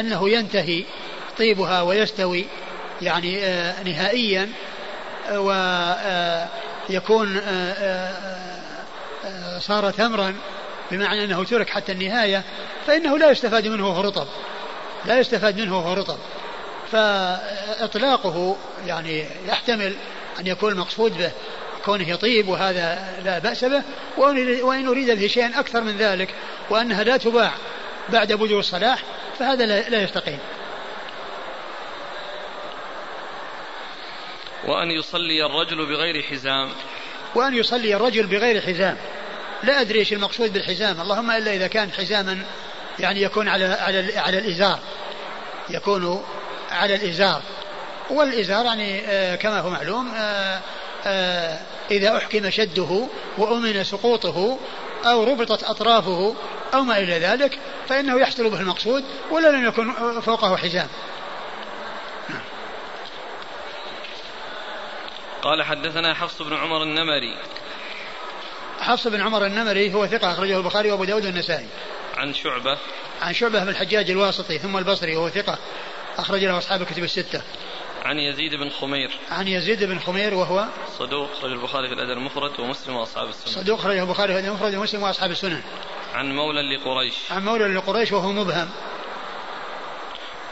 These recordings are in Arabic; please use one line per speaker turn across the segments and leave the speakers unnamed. أنه ينتهي طيبها ويستوي يعني آه، نهائيا ويكون آه، آه، صار تمرا بمعنى أنه ترك حتى النهاية فإنه لا يستفاد منه وهو رطب لا يستفاد منه وهو رطب فإطلاقه يعني يحتمل أن يكون المقصود به كونه يطيب وهذا لا بأس به وإن أريد به شيئا أكثر من ذلك وأنها لا تباع بعد بلوغ الصلاح فهذا لا يستقيم
وأن يصلي الرجل بغير حزام
وأن يصلي الرجل بغير حزام لا أدري إيش المقصود بالحزام اللهم إلا إذا كان حزاما يعني يكون على على على الإزار يكون على الإزار والإزار يعني آه، كما هو معلوم آه، آه، إذا أحكم شده وأمن سقوطه أو ربطت أطرافه أو ما إلى ذلك فإنه يحصل به المقصود ولا لم يكن فوقه حزام
قال حدثنا حفص بن عمر النمري
حفص بن عمر النمري هو ثقة أخرجه البخاري وأبو داود والنسائي
عن شعبة
عن شعبة بن الحجاج الواسطي ثم البصري وهو ثقة أخرج له أصحاب الكتب الستة
عن يزيد بن خمير
عن يزيد بن خمير وهو
صدوق أخرج البخاري في الأدب المفرد ومسلم وأصحاب السنن
صدوق أخرجه البخاري في الأدب المفرد ومسلم وأصحاب السنن
عن مولى لقريش
عن مولى لقريش وهو مبهم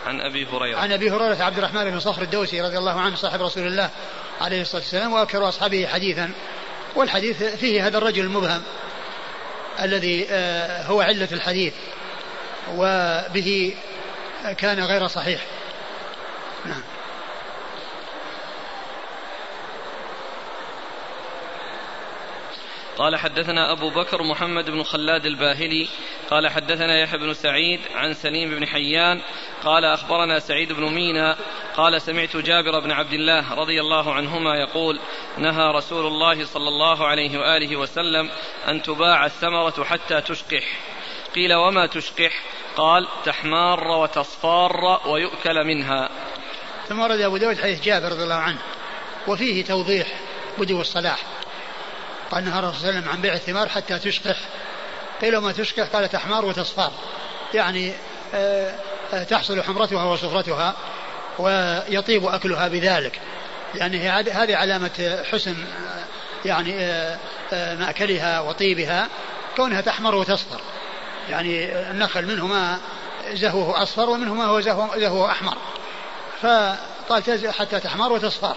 عن ابي هريره
عن ابي هريره عبد الرحمن بن صخر الدوسي رضي الله عنه صاحب رسول الله عليه الصلاه والسلام واكثر اصحابه حديثا والحديث فيه هذا الرجل المبهم الذي آه، هو عله الحديث وبه كان غير صحيح نعم
قال حدثنا أبو بكر محمد بن خلاد الباهلي قال حدثنا يحيى بن سعيد عن سليم بن حيان قال أخبرنا سعيد بن مينا قال سمعت جابر بن عبد الله رضي الله عنهما يقول نهى رسول الله صلى الله عليه وآله وسلم أن تباع الثمرة حتى تشقح قيل وما تشقح قال تحمار وتصفار ويؤكل منها
ثم ورد أبو داود حديث جابر رضي الله عنه وفيه توضيح بدو الصلاح قال نهى الرسول صلى الله عليه وسلم عن بيع الثمار حتى تشقح قيل وما تشقح قال تحمار وتصفار يعني آه، آه، تحصل حمرتها وصفرتها ويطيب أكلها بذلك يعني هذه علامة حسن آه، يعني مأكلها وطيبها كونها تحمر وتصفر يعني النخل منه ما زهوه أصفر ومنه ما هو زهوه أحمر فقال حتى تحمر وتصفر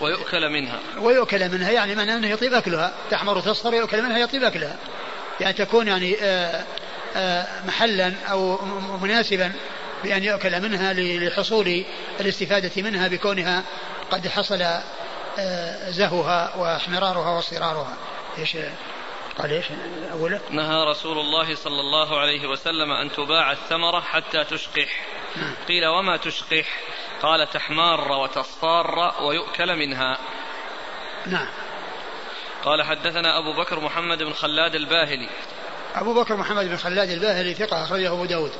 ويؤكل منها
ويؤكل منها يعني معناه أنه يطيب أكلها تحمر وتصفر يؤكل منها يطيب أكلها يعني تكون يعني آه، آه، محلا أو مناسبا بأن يؤكل منها لحصول الاستفادة منها بكونها قد حصل آه، زهوها واحمرارها واصفرارها ايش
قال ايش اوله؟ نهى رسول الله صلى الله عليه وسلم ان تباع الثمره حتى تشقح نعم. قيل وما تشقح قال تحمار وتصطار ويؤكل منها نعم قال حدثنا أبو بكر محمد بن خلاد الباهلي
أبو بكر محمد بن خلاد الباهلي ثقة أخرجه أبو داود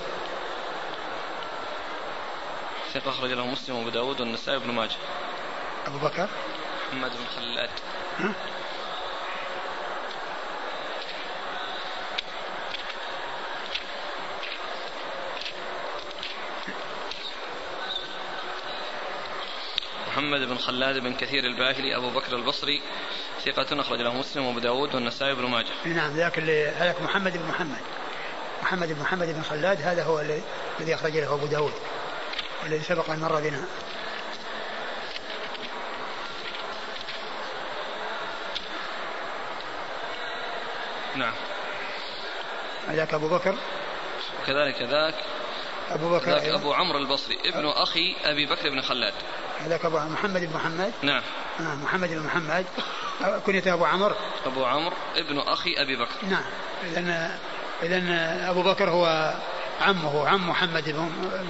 ثقة أخرج له مسلم وأبو داود والنسائي بن ماجه
أبو بكر
محمد بن خلاد ها؟ محمد بن خلاد بن كثير الباهلي أبو بكر البصري ثقة أخرج له مسلم وأبو داود والنسائي
بن ماجه إيه نعم ذاك اللي هذاك محمد بن محمد محمد بن محمد بن خلاد هذا هو الذي أخرج له أبو داود والذي سبق أن مر بنا نعم ذاك أبو بكر
وكذلك ذاك أبو بكر ذاك أبو عمرو البصري ابن أخي أبي بكر بن خلاد
هذاك أبو محمد بن محمد
نعم آه،
محمد بن محمد آه، كنيته أبو عمر
أبو عمر ابن أخي أبي بكر
نعم إذا إذا أبو بكر هو عمه عم محمد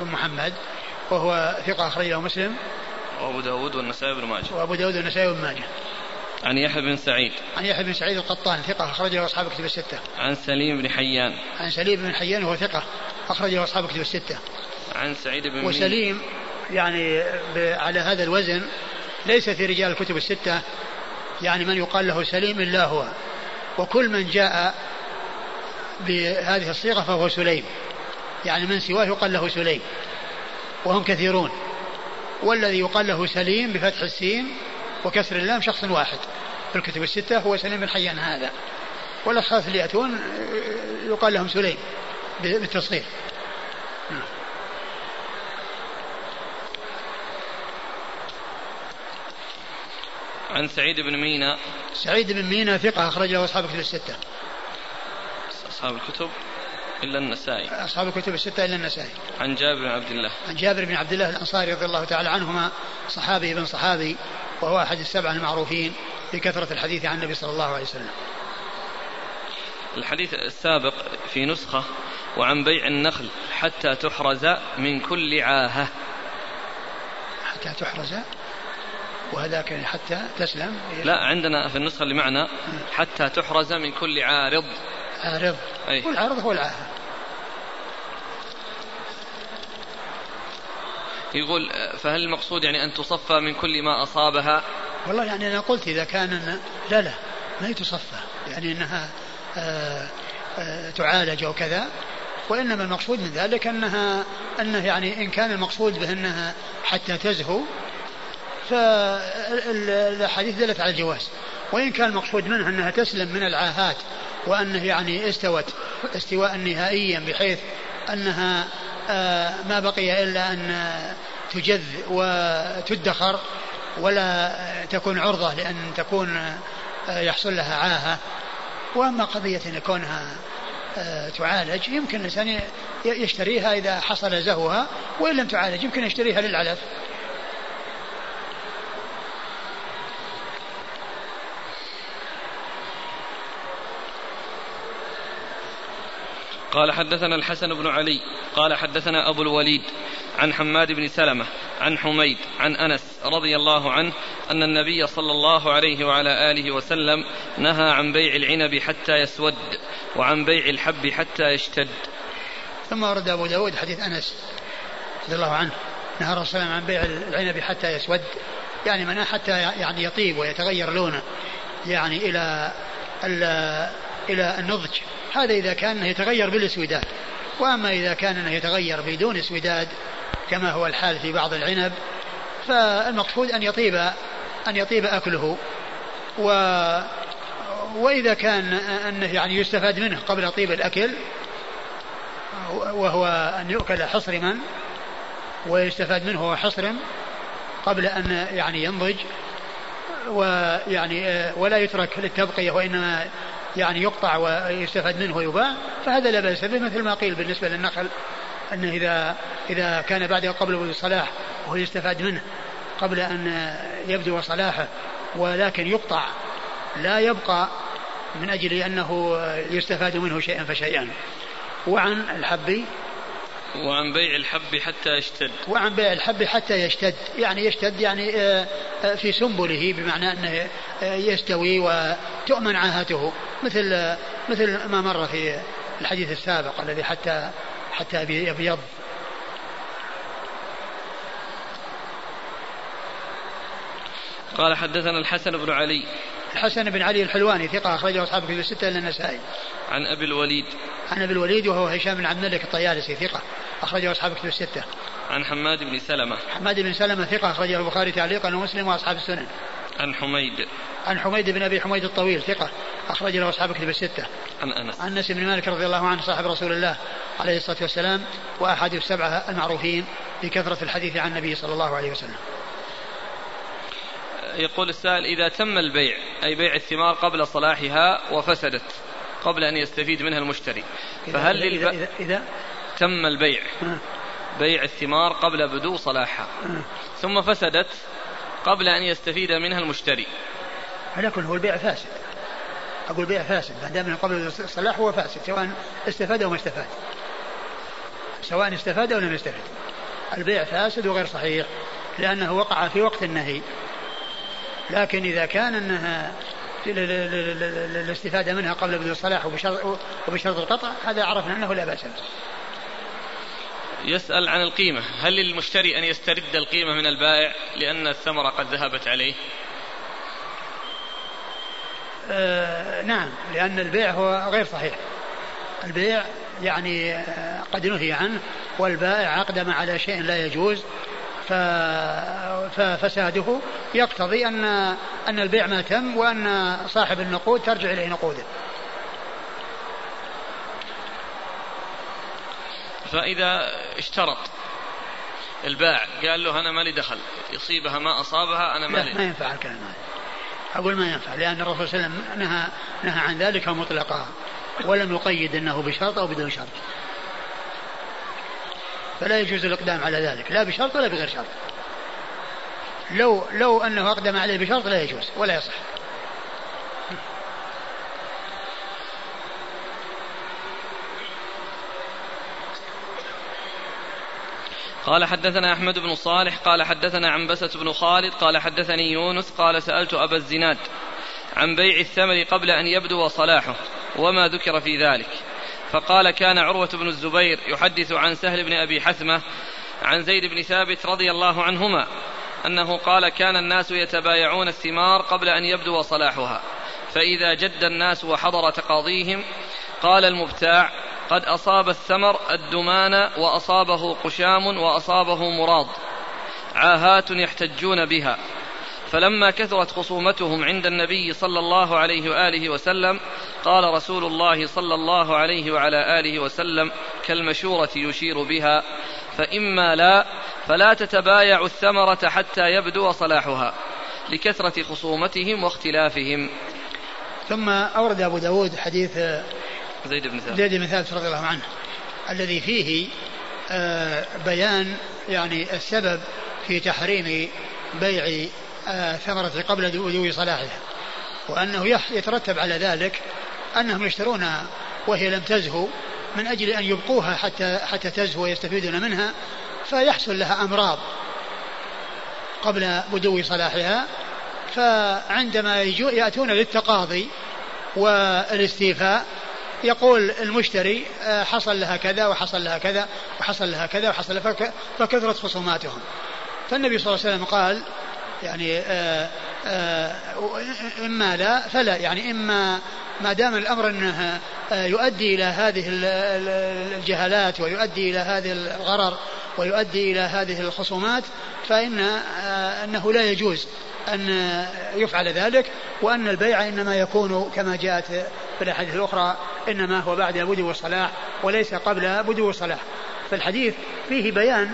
بن محمد وهو ثقة أخرجه مسلم
وأبو داود والنسائي بن ماجه
وأبو داود والنسائي
بن
ماجه
عن يحيى بن سعيد
عن يحيى بن سعيد القطان ثقة أخرجه أصحاب كتب الستة
عن سليم بن حيان
عن سليم بن حيان وهو ثقة أخرجه أصحاب كتب الستة
عن سعيد بن
وسليم يعني على هذا الوزن ليس في رجال الكتب الستة يعني من يقال له سليم إلا هو وكل من جاء بهذه الصيغة فهو سليم يعني من سواه يقال له سليم وهم كثيرون والذي يقال له سليم بفتح السين وكسر اللام شخص واحد في الكتب الستة هو سليم الحيان هذا والأشخاص اللي يأتون يقال لهم سليم بالتصغير
عن سعيد بن مينا
سعيد بن مينا ثقة أخرج له أصحاب الكتب الستة
أصحاب الكتب إلا النسائي
أصحاب الكتب الستة إلا النسائي عن
جابر بن عبد الله
عن جابر بن عبد الله الأنصاري رضي الله تعالى عنهما صحابي بن صحابي وهو أحد السبعة المعروفين بكثرة الحديث عن النبي صلى الله عليه وسلم
الحديث السابق في نسخة وعن بيع النخل حتى تحرز من كل عاهة
حتى تحرز وهذاك حتى تسلم
لا عندنا في النسخة اللي معنا حتى تحرز من كل عارض
عارض أي. والعارض هو العاهر
يقول فهل المقصود يعني أن تصفى من كل ما أصابها
والله يعني أنا قلت إذا كان لا لا ما تصفى يعني أنها آآ آه، آآ آه، تعالج أو كذا وإنما المقصود من ذلك أنها أنه يعني إن كان المقصود بأنها حتى تزهو فالحديث دلت على الجواز وإن كان المقصود منها أنها تسلم من العاهات وأنه يعني استوت استواء نهائيا بحيث أنها آه، ما بقي إلا أن تجذ وتدخر ولا تكون عرضة لأن تكون آه، يحصل لها عاهة وأما قضية أن كونها آه، تعالج يمكن الإنسان يشتريها إذا حصل زهوها وإن لم تعالج يمكن يشتريها للعلف
قال حدثنا الحسن بن علي قال حدثنا أبو الوليد عن حماد بن سلمة عن حميد عن أنس رضي الله عنه أن النبي صلى الله عليه وعلى آله وسلم نهى عن بيع العنب حتى يسود وعن بيع الحب حتى يشتد
ثم ورد أبو داود حديث أنس رضي الله عنه نهى الرسول عن بيع العنب حتى يسود يعني من حتى يعني يطيب ويتغير لونه يعني إلى إلى النضج هذا إذا كان يتغير بالاسوداد وأما إذا كان أنه يتغير بدون اسوداد كما هو الحال في بعض العنب فالمقصود أن يطيب أن يطيب أكله و وإذا كان أنه يعني يستفاد منه قبل طيب الأكل وهو أن يؤكل حصرما ويستفاد منه حصرم قبل أن يعني ينضج ويعني ولا يترك للتبقية وإنما يعني يقطع ويستفاد منه ويباع فهذا لا بأس به مثل ما قيل بالنسبة للنخل أنه إذا إذا كان بعد قبل صلاح وهو يستفاد منه قبل أن يبدو صلاحه ولكن يقطع لا يبقى من أجل أنه يستفاد منه شيئا فشيئا وعن الحبي
وعن بيع الحب حتى يشتد
وعن بيع الحب حتى يشتد يعني يشتد يعني آه، آه، في سنبله بمعنى أنه آه، يستوي وتؤمن عاهته مثل مثل ما مر في الحديث السابق الذي حتى حتى يبيض
قال حدثنا الحسن بن علي
الحسن بن علي الحلواني ثقة أخرجه أصحاب كتب الستة إلا النسائي.
عن أبي الوليد.
عن أبي الوليد وهو هشام بن عبد الملك الطيالسي ثقة أخرجه أصحاب كتب الستة.
عن حماد بن سلمة.
حماد بن سلمة ثقة أخرجه البخاري تعليقا ومسلم وأصحاب السنن.
عن حميد.
عن حميد بن أبي حميد الطويل ثقة أخرجه أصحاب كتب الستة.
عن أنس. عن أنس
بن مالك رضي الله عنه صاحب رسول الله عليه الصلاة والسلام وأحد السبعة المعروفين بكثرة الحديث عن النبي صلى الله عليه وسلم.
يقول السائل إذا تم البيع أي بيع الثمار قبل صلاحها وفسدت قبل أن يستفيد منها المشتري فهل إذا, للب... إذا, إذا تم البيع آه. بيع الثمار قبل بدو صلاحها آه. ثم فسدت قبل أن يستفيد منها المشتري
على كل هو البيع فاسد أقول بيع فاسد ما دام قبل الصلاح هو فاسد سواء استفاد أو ما استفاد سواء استفاد أو لم يستفد البيع فاسد وغير صحيح لأنه وقع في وقت النهي لكن إذا كان أنها الاستفادة منها قبل بدء الصلاح وبشرط القطع هذا عرفنا أنه لا بأس به
يسأل عن القيمة هل للمشتري أن يسترد القيمة من البائع لأن الثمرة قد ذهبت عليه
آه نعم لأن البيع هو غير صحيح البيع يعني آه، قد نهي عنه والبائع أقدم على شيء لا يجوز ففساده يقتضي أن أن البيع ما تم وأن صاحب النقود ترجع إليه نقوده
فإذا اشترط الباع قال له أنا مالي دخل يصيبها ما أصابها أنا مالي
ما ينفع الكلام هذا أقول ما ينفع لأن الرسول صلى الله عليه وسلم نهى, نهى عن ذلك مطلقا ولم يقيد أنه بشرط أو بدون شرط فلا يجوز الإقدام على ذلك لا بشرط ولا بغير شرط لو لو أنه أقدم عليه بشرط لا يجوز ولا يصح
قال حدثنا أحمد بن صالح قال حدثنا عنبسة بن خالد قال حدثني يونس قال سألت أبا الزناد عن بيع الثمر قبل أن يبدو صلاحه وما ذكر في ذلك فقال كان عروة بن الزبير يحدث عن سهل بن أبي حثمة عن زيد بن ثابت رضي الله عنهما أنه قال كان الناس يتبايعون الثمار قبل أن يبدو صلاحها فإذا جد الناس وحضر تقاضيهم قال المبتاع قد أصاب الثمر الدمان وأصابه قشام وأصابه مراد عاهات يحتجون بها فلما كثرت خصومتهم عند النبي صلى الله عليه واله وسلم قال رسول الله صلى الله عليه وعلى اله وسلم كالمشوره يشير بها فاما لا فلا تتبايع الثمره حتى يبدو صلاحها لكثره خصومتهم واختلافهم
ثم اورد ابو داود حديث آه، زيد بن ثابت زيد بن ثابت رضي الله عنه الذي فيه آه، بيان يعني السبب في تحريم بيع ثمرة قبل ذوي صلاحها وأنه يترتب على ذلك أنهم يشترونها وهي لم تزهو من أجل أن يبقوها حتى حتى تزهو ويستفيدون منها فيحصل لها أمراض قبل بدو صلاحها فعندما يأتون للتقاضي والاستيفاء يقول المشتري آه، حصل لها كذا وحصل لها كذا وحصل لها كذا وحصل لها فكثرت خصوماتهم فالنبي صلى الله عليه وسلم قال يعني آه، آه، إما لا فلا يعني إما ما دام الأمر أنه آه، يؤدي إلى هذه الجهالات ويؤدي إلى هذه الغرر ويؤدي إلى هذه الخصومات فإن أنه لا يجوز أن يفعل ذلك وأن البيع إنما يكون كما جاءت في الأحاديث الأخرى إنما هو بعد بدو الصلاح وليس قبل بدو الصلاح فالحديث فيه بيان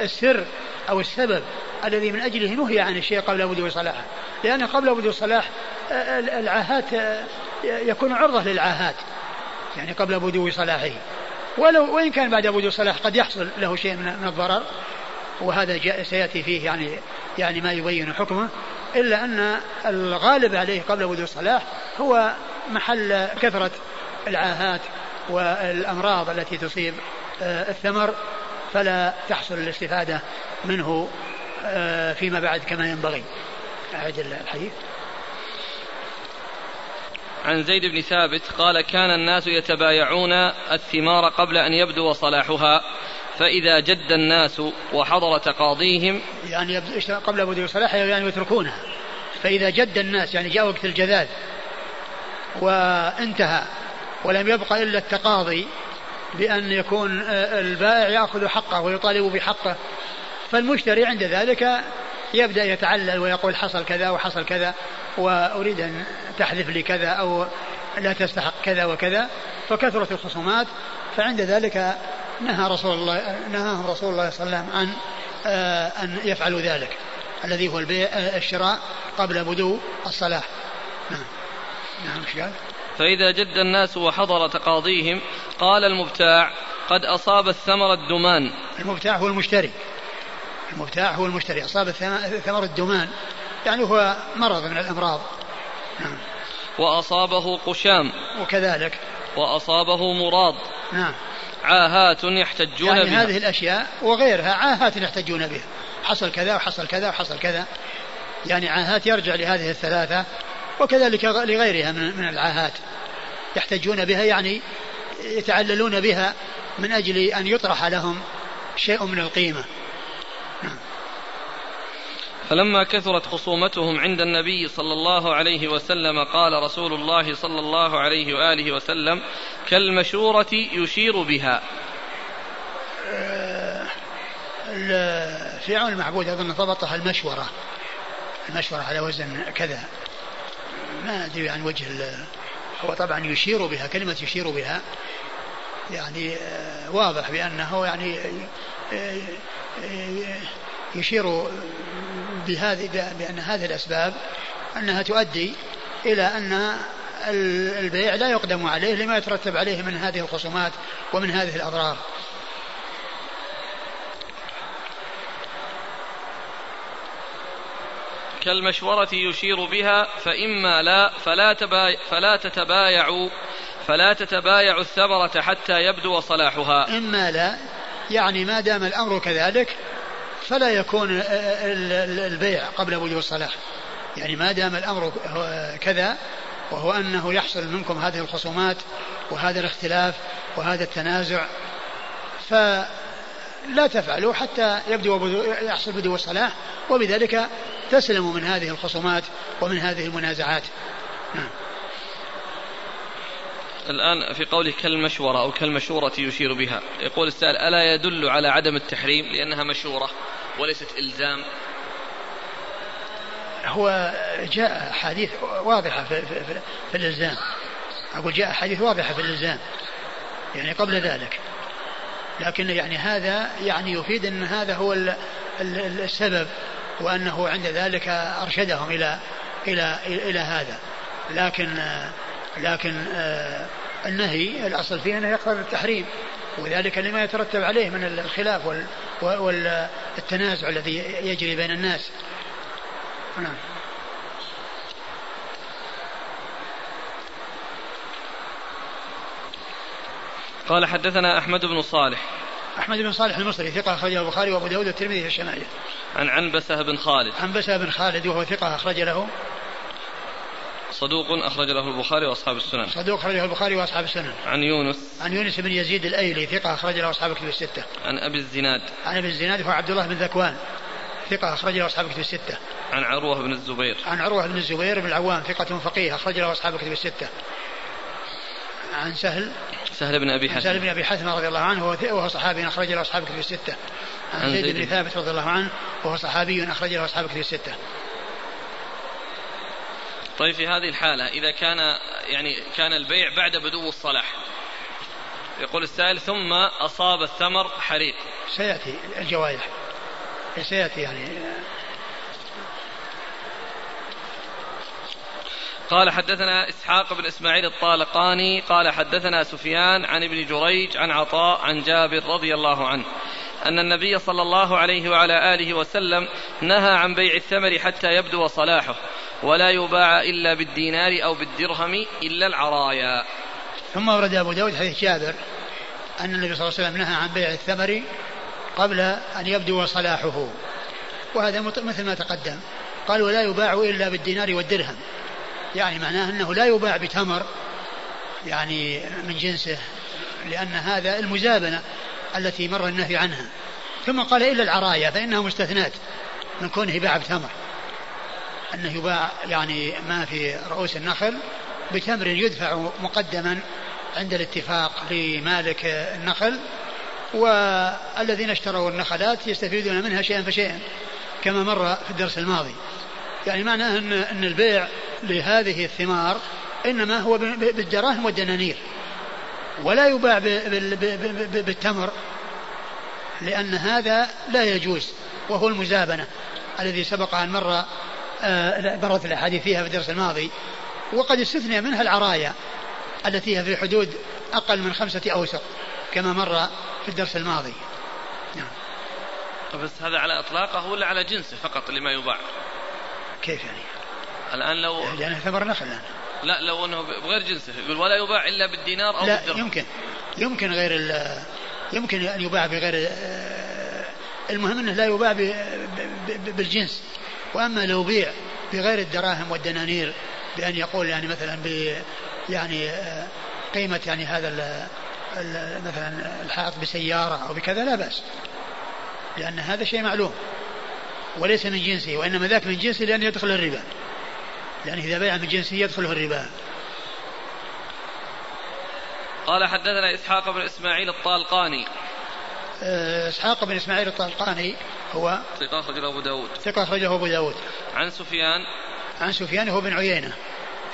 السر أو السبب الذي من أجله نهي عن الشيء قبل وجوب صلاحه لأن قبل وجوب صلاح آه، آه، العاهات آه، يكون عرضة للعاهات يعني قبل بدو صلاحه ولو وإن كان بعد بدو صلاح قد يحصل له شيء من الضرر وهذا جاء سيأتي فيه يعني يعني ما يبين حكمه إلا أن الغالب عليه قبل بدو صلاح هو محل كثرة العاهات والأمراض التي تصيب الثمر فلا تحصل الاستفادة منه آه، فيما بعد كما ينبغي
أعد الحديث عن زيد بن ثابت قال كان الناس يتبايعون الثمار قبل أن يبدو صلاحها فإذا جد الناس وحضر تقاضيهم
يعني قبل بدو صلاحها يعني يتركونها فإذا جد الناس يعني جاء وقت الجذاذ وانتهى ولم يبق إلا التقاضي بأن يكون آه، البائع يأخذ حقه ويطالب بحقه فالمشتري عند ذلك يبدأ يتعلل ويقول حصل كذا وحصل كذا وأريد أن تحذف لي كذا أو لا تستحق كذا وكذا فكثرة الخصومات فعند ذلك نهى رسول الله نهاهم رسول الله صلى الله عليه وسلم عن آه، أن يفعلوا ذلك الذي هو البيع آه، الشراء قبل بدو الصلاة نعم
نعم قال؟ فإذا جد الناس وحضر تقاضيهم قال المبتاع قد أصاب الثمر الدمان
المبتاع هو المشتري المبتاع هو المشتري أصاب ثمر الدمان يعني هو مرض من الأمراض
نعم وأصابه قشام
وكذلك
وأصابه مراد نعم عاهات يحتجون
يعني بها هذه الأشياء وغيرها عاهات يحتجون بها حصل كذا وحصل كذا وحصل كذا يعني عاهات يرجع لهذه الثلاثة وكذلك لغيرها من العاهات يحتجون بها يعني يتعللون بها من أجل أن يطرح لهم شيء من القيمة
فلما كثرت خصومتهم عند النبي صلى الله عليه وسلم قال رسول الله صلى الله عليه واله وسلم كالمشوره يشير بها.
في عون المعبود اظن ضبطها المشوره. المشوره على وزن كذا. ما ادري عن وجه هو طبعا يشير بها كلمه يشير بها يعني آه، واضح بانه يعني آه، آه، آه، يشير بهذه بأن هذه الأسباب أنها تؤدي إلى أن البيع لا يقدم عليه لما يترتب عليه من هذه الخصومات ومن هذه الأضرار
كالمشورة يشير بها فإما لا فلا, تبايع فلا تتبايعوا فلا تتبايعوا الثمرة حتى يبدو صلاحها
إما لا يعني ما دام الأمر كذلك فلا يكون البيع قبل وجوب الصلاح يعني ما دام الأمر كذا وهو أنه يحصل منكم هذه الخصومات وهذا الاختلاف وهذا التنازع فلا تفعلوا حتى يبدو يحصل بدو الصلاح وبذلك تسلموا من هذه الخصومات ومن هذه المنازعات نعم
الآن في قوله كالمشورة أو كالمشورة يشير بها يقول السائل ألا يدل على عدم التحريم لأنها مشورة وليست إلزام
هو جاء حديث واضحة في, في, في, في الإلزام أقول جاء حديث واضحة في الإلزام يعني قبل ذلك لكن يعني هذا يعني يفيد أن هذا هو السبب وأنه عند ذلك أرشدهم إلى إلى إلى, إلى هذا لكن لكن آه النهي الأصل فيه أنه يقتضي التحريم وذلك لما يترتب عليه من الخلاف والتنازع الذي يجري بين الناس نعم
قال حدثنا أحمد بن صالح
أحمد بن صالح المصري ثقة أخرجه البخاري وأبو داود والترمذي في الشمائل عن
عنبسة بن خالد
عنبسة بن خالد وهو ثقة أخرج له
صدوق أخرج له البخاري وأصحاب السنن
صدوق أخرج له البخاري وأصحاب السنن
عن يونس
عن يونس بن يزيد الأيلي ثقة أخرج له أصحاب كتب الستة
عن أبي الزناد
عن أبي الزناد هو عبد الله بن ذكوان ثقة أخرج له أصحاب كتب الستة
عن عروة بن الزبير
عن عروة بن الزبير بن العوام ثقة فقيه أخرج له أصحاب كتب الستة عن سهل
سهل بن ابي حثم
سهل بن
ابي
حثمه رضي الله عنه وهو صحابي اخرج له اصحاب كتب السته. عن زيد بن ثابت رضي الله عنه وهو صحابي اخرج له اصحاب كتب السته.
طيب في هذه الحالة إذا كان يعني كان البيع بعد بدو الصلاح يقول السائل ثم أصاب الثمر حريق
سيأتي الجوائح سيأتي يعني
قال حدثنا إسحاق بن إسماعيل الطالقاني قال حدثنا سفيان عن ابن جريج عن عطاء عن جابر رضي الله عنه أن النبي صلى الله عليه وعلى آله وسلم نهى عن بيع الثمر حتى يبدو صلاحه ولا يباع إلا بالدينار أو بالدرهم إلا العرايا
ثم ورد أبو داود حديث جابر أن النبي صلى الله عليه وسلم نهى عن بيع الثمر قبل أن يبدو صلاحه وهذا مثل ما تقدم قال ولا يباع إلا بالدينار والدرهم يعني معناه أنه لا يباع بتمر يعني من جنسه لأن هذا المزابنة التي مر النهي عنها ثم قال إلا العرايا فإنها مستثنات من كونه باع بتمر أنه يباع يعني ما في رؤوس النخل بتمر يدفع مقدما عند الاتفاق لمالك النخل والذين اشتروا النخلات يستفيدون منها شيئا فشيئا كما مر في الدرس الماضي يعني معناه أن, أن البيع لهذه الثمار إنما هو بالدراهم والدنانير ولا يباع بالتمر لأن هذا لا يجوز وهو المزابنة الذي سبق أن مر آه، مرت الأحاديث فيها في الدرس الماضي وقد استثني منها العرايا التي هي في حدود أقل من خمسة أوسق كما مر في الدرس الماضي
نعم بس هذا على إطلاقه ولا على جنسه فقط لما يباع
كيف يعني الآن لو لأنه ثمر نخل الآن
لا لو أنه بغير جنسه يقول ولا يباع إلا بالدينار أو
لا
بالدرهم
يمكن يمكن غير يمكن أن يباع بغير آه، المهم أنه لا يباع بالجنس وأما لو بيع بغير الدراهم والدنانير بأن يقول يعني مثلا ب يعني آه، قيمة يعني هذا مثلا الحائط بسيارة أو بكذا لا بأس لأن هذا شيء معلوم وليس من جنسه وإنما ذاك من جنسه لأنه يدخل الربا لأنه إذا بيع من جنسه يدخله الربا
قال حدثنا إسحاق بن إسماعيل الطالقاني
آه، إسحاق بن إسماعيل الطالقاني هو
ثقة أخرجه أبو داود
ثقة أخرجه أبو داود
عن سفيان
عن سفيان هو بن عيينة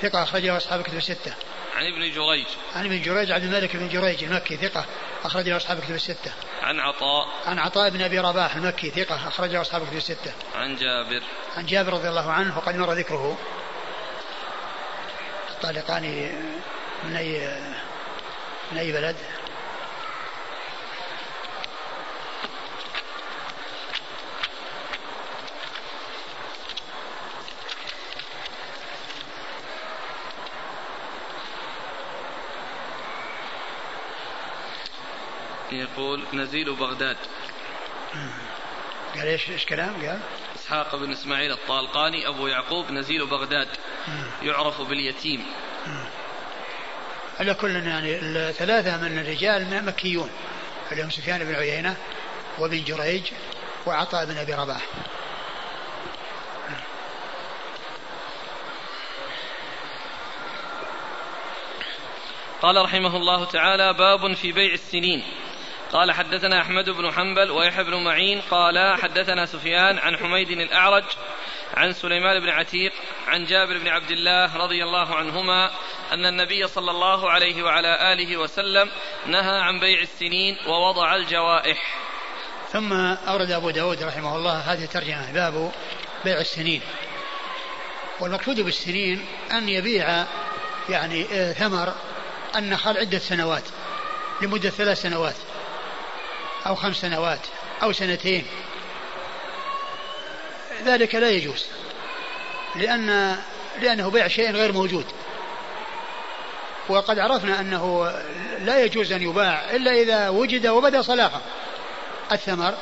ثقة أخرجه أصحاب كتب الستة
عن ابن جريج
عن ابن جريج عبد الملك بن جريج المكي ثقة أخرجه أصحاب كتب الستة
عن عطاء
عن عطاء بن أبي رباح المكي ثقة أخرجه أصحاب كتب الستة
عن جابر
عن جابر رضي الله عنه وقد مر ذكره الطالقاني من أي من أي بلد؟
يقول نزيل بغداد
قال ايش ايش كلام قال؟
اسحاق بن اسماعيل الطالقاني ابو يعقوب نزيل بغداد يعرف باليتيم
على كل يعني الثلاثة من الرجال مكيون اللي هم سفيان بن عيينة وابن جريج وعطاء بن أبي رباح
قال رحمه الله تعالى باب في بيع السنين قال حدثنا أحمد بن حنبل ويحيى بن معين قال حدثنا سفيان عن حميد الأعرج عن سليمان بن عتيق عن جابر بن عبد الله رضي الله عنهما أن النبي صلى الله عليه وعلى آله وسلم نهى عن بيع السنين ووضع الجوائح
ثم أورد أبو داود رحمه الله هذه الترجمة باب بيع السنين والمقصود بالسنين أن يبيع يعني آه، ثمر النخل عدة سنوات لمدة ثلاث سنوات أو خمس سنوات أو سنتين ذلك لا يجوز لأن لأنه بيع شيء غير موجود وقد عرفنا أنه لا يجوز أن يباع إلا إذا وجد وبدا صلاحه الثمر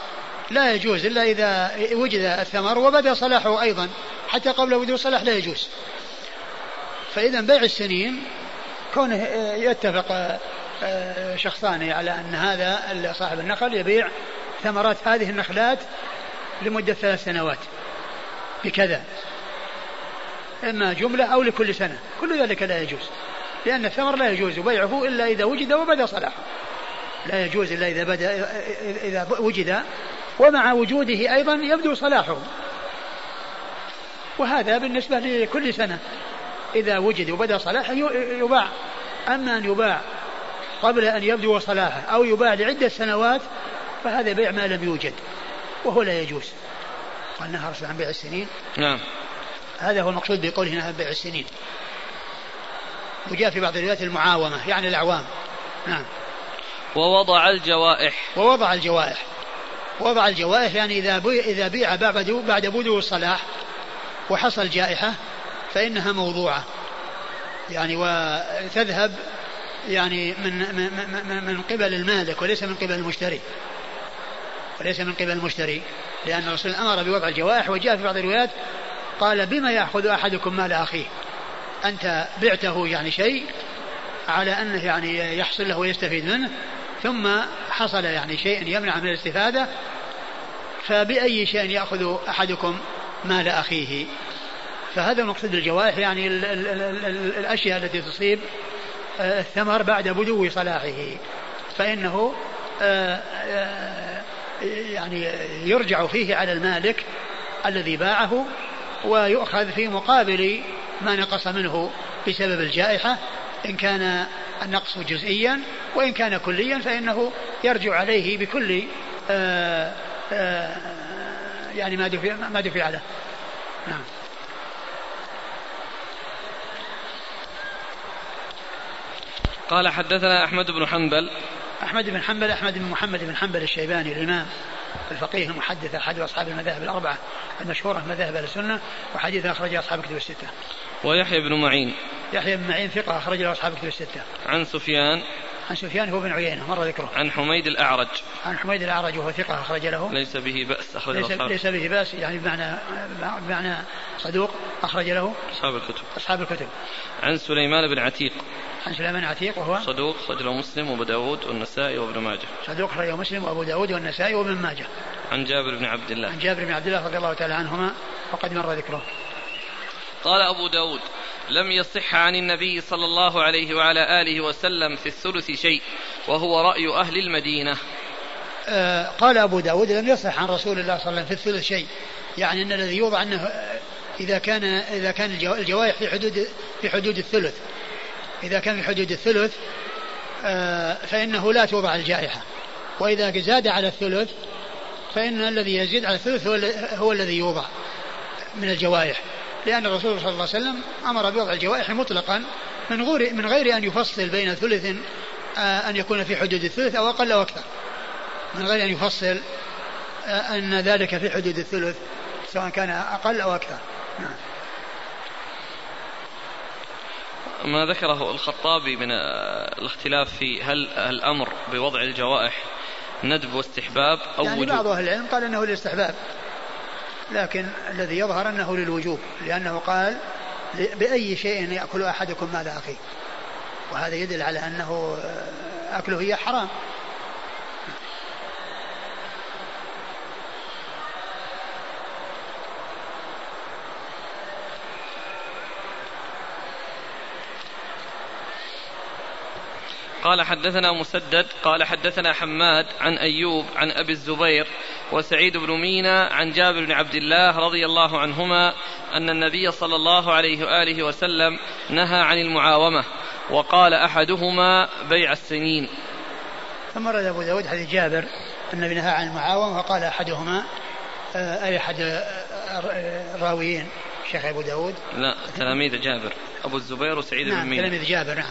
لا يجوز إلا إذا وجد الثمر وبدا صلاحه أيضا حتى قبل وجود الصلاح لا يجوز فإذا بيع السنين كونه يتفق آه، آه، شخصان على أن هذا صاحب النخل يبيع ثمرات هذه النخلات لمدة ثلاث سنوات بكذا إما جملة أو لكل سنة كل ذلك لا يجوز لأن الثمر لا يجوز بيعه إلا إذا وجد وبدا صلاحه لا يجوز إلا إذا بدا إذا وجد ومع وجوده أيضا يبدو صلاحه وهذا بالنسبة لكل سنة إذا وجد وبدا صلاحه يباع أما أن يباع قبل أن يبدو صلاحه أو يباع لعدة سنوات فهذا بيع ما لم يوجد وهو لا يجوز قال نهى عن بيع السنين
نعم
هذا هو المقصود بقوله هنا بيع السنين وجاء في بعض الروايات المعاومة يعني الأعوام نعم
ووضع الجوائح
ووضع الجوائح وضع الجوائح يعني إذا بيع, إذا بيع بعد بعد بدو الصلاح وحصل جائحة فإنها موضوعة يعني وتذهب يعني من من من قبل المالك وليس من قبل المشتري وليس من قبل المشتري لأن الرسول أمر بوضع الجوائح وجاء في بعض الروايات قال بما يأخذ أحدكم مال أخيه أنت بعته يعني شيء على أنه يعني يحصل له ويستفيد منه ثم حصل يعني شيء يمنع من الاستفادة فبأي شيء يأخذ أحدكم مال أخيه فهذا مقصد الجوائح يعني الـ الـ الـ الـ الأشياء التي تصيب آه، الثمر بعد بدو صلاحه فإنه آه، آه، يعني يرجع فيه على المالك الذي باعه ويؤخذ في مقابل ما نقص منه بسبب الجائحة إن كان النقص جزئيا وإن كان كليا فإنه يرجع عليه بكل آآ آه، آآ آه، يعني ما دفع ما دفع له نعم
قال حدثنا أحمد بن حنبل
أحمد بن حنبل أحمد بن محمد بن حنبل الشيباني الإمام الفقيه إيه. المحدث أحد أصحاب المذاهب الأربعة المشهورة مذاهب أهل السنة وحديث أخرجه أصحاب الكتب الستة
ويحيى بن معين
يحيى بن معين ثقة أخرج له أصحاب الكتب الستة
عن سفيان
عن سفيان هو بن عيينة مر ذكره
عن حميد الأعرج
عن حميد الأعرج وهو ثقة أخرج له
ليس به بأس أخرج ليس, أصحاب.
ليس به بأس يعني بمعنى بمعنى صدوق أخرج له
أصحاب الكتب
أصحاب الكتب
عن سليمان بن عتيق
عن سليمان عتيق وهو
صدوق خرجه مسلم وابو داود والنسائي وابن ماجه
صدوق خرجه مسلم وابو داود والنسائي وابن ماجه
عن جابر بن عبد الله عن
جابر بن عبد الله رضي الله تعالى عنهما وقد مر ذكره
قال أبو داود لم يصح عن النبي صلى الله عليه وعلى آله وسلم في الثلث شيء وهو رأي أهل المدينة
آه قال أبو داود لم يصح عن رسول الله صلى الله عليه وسلم في الثلث شيء يعني أن الذي يوضع أنه آه، إذا كان إذا كان الجوائح في حدود في حدود الثلث إذا كان الحدود الثلث آه، فإنه لا توضع الجائحة وإذا زاد على الثلث فإن الذي يزيد على الثلث هو, هو الذي يوضع من الجوائح لأن الرسول صلى الله عليه وسلم أمر بوضع الجوائح مطلقا من غير من غير أن يفصل بين ثلث آه، أن يكون في حدود الثلث أو أقل أو أكثر من غير أن يفصل آه، أن ذلك في حدود الثلث سواء كان أقل أو أكثر نعم.
ما ذكره الخطابي من آه، الاختلاف في هل الأمر بوضع الجوائح ندب واستحباب
أو يعني وجوب بعض أهل العلم قال أنه للاستحباب لكن الذي يظهر أنه للوجوب لأنه قال بأي شيء يأكل أحدكم مال أخيه وهذا يدل على أنه آه، أكله هي حرام
قال حدثنا مسدد قال حدثنا حماد عن أيوب عن أبي الزبير وسعيد بن مينا عن جابر بن عبد الله رضي الله عنهما أن النبي صلى الله عليه وآله وسلم نهى عن المعاومة وقال أحدهما بيع السنين
ثم رد أبو داود حديث جابر النبي نهى عن المعاومة وقال أحدهما آه، أي أحد آه، الراويين شيخ أبو داود
لا تلاميذ جابر أبو الزبير وسعيد
نعم بن مينا تلاميذ جابر نعم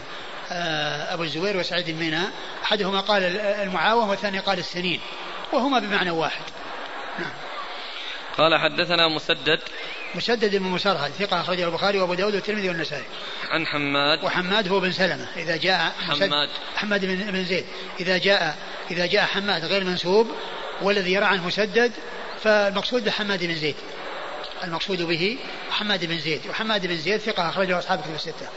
آه، أبو الزبير وسعيد الميناء أحدهما قال المعاوم والثاني قال السنين وهما بمعنى واحد نعم.
قال حدثنا مسدد
مسدد بن مسرهد ثقة أخرجه البخاري وأبو داود والترمذي والنسائي.
عن حماد
وحماد هو بن سلمة إذا جاء
حماد حماد
بن, زيد إذا جاء إذا جاء حماد غير منسوب والذي يرى عنه مسدد فالمقصود بحماد بن زيد. المقصود به حماد بن زيد وحماد بن زيد ثقة أخرجه أصحابه الستة.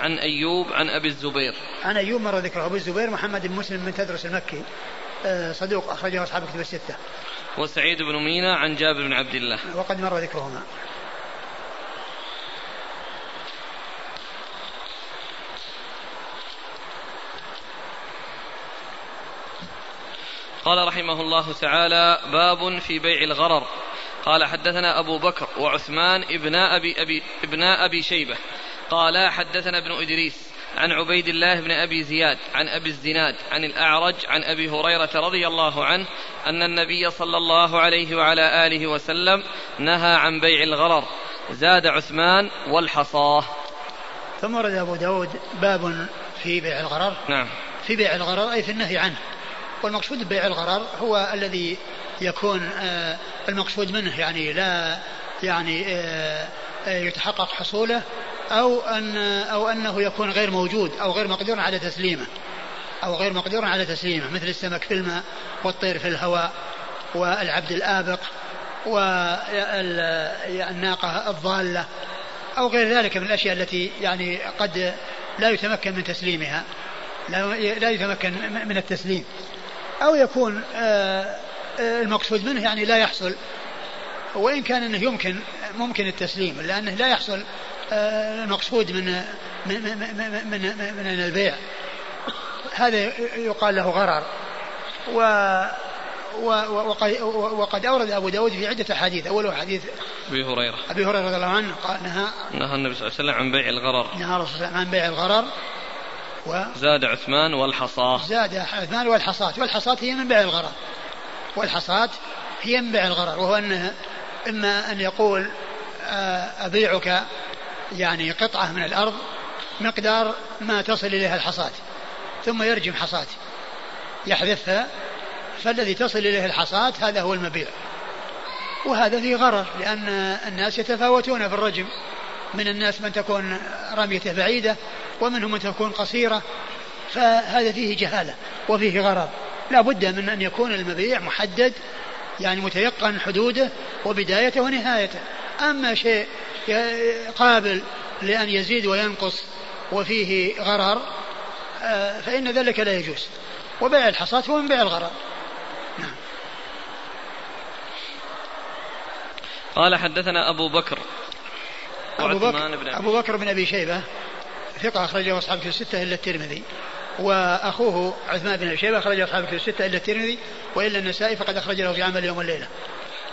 عن أيوب عن أبي الزبير
عن أيوب مر ذكره أبي الزبير محمد بن مسلم من تدرس المكي آه، صدوق أخرجه أصحاب كتب الستة
وسعيد بن مينا عن جابر بن عبد الله
وقد مر ذكرهما
قال رحمه الله تعالى باب في بيع الغرر قال حدثنا أبو بكر وعثمان ابن أبي, أبي, ابن أبي شيبة قال حدثنا ابن إدريس عن عبيد الله بن أبي زياد عن أبي الزناد عن الأعرج عن أبي هريرة رضي الله عنه أن النبي صلى الله عليه وعلى آله وسلم نهى عن بيع الغرر زاد عثمان والحصاه
ثم ورد أبو داود باب في بيع الغرر
نعم
في بيع الغرر أي في النهي عنه والمقصود ببيع الغرر هو الذي يكون آه، المقصود منه يعني لا يعني آه، آه، يتحقق حصوله أو أن أو أنه يكون غير موجود أو غير مقدور على تسليمه أو غير مقدور على تسليمه مثل السمك في الماء والطير في الهواء والعبد الآبق والناقة الضالة أو غير ذلك من الأشياء التي يعني قد لا يتمكن من تسليمها لا يتمكن من التسليم أو يكون آه، آه، المقصود منه يعني لا يحصل وإن كان أنه يمكن ممكن التسليم لأنه لا يحصل المقصود آه، من من من, من, من البيع هذا يقال له غرر و وقد أورد أبو داود في عدة أحاديث أوله حديث
أبي هريرة
أبي هريرة رضي الله عنه قال
نهى نهى النبي صلى الله عليه وسلم عن بيع الغرر
نهى الرسول صلى الله عليه وسلم عن بيع الغرر
و زاد عثمان والحصاة
زاد عثمان والحصاة والحصاة هي من بيع الغرر والحصاة هي من بيع الغرر وهو أنه إما أن يقول آه، أبيعك يعني قطعة من الأرض مقدار ما تصل إليها الحصات ثم يرجم حصات يحذفها فالذي تصل إليه الحصات هذا هو المبيع وهذا فيه غرر لأن الناس يتفاوتون في الرجم من الناس من تكون رميته بعيدة ومنهم من تكون قصيرة فهذا فيه جهالة وفيه غرر لا بد من أن يكون المبيع محدد يعني متيقن حدوده وبدايته ونهايته أما شيء قابل لأن يزيد وينقص وفيه غرر آه، فإن ذلك لا يجوز وبيع الحصاة هو من بيع الغرر نعم
قال حدثنا أبو بكر
أبو بكر, بن أبو بكر بن أبي شيبة ثقة أخرجه أصحابه في الستة إلا الترمذي وأخوه عثمان بن أبي شيبة أخرج أصحابه في الستة إلا الترمذي وإلا النسائي فقد أخرج له في عمل يوم الليلة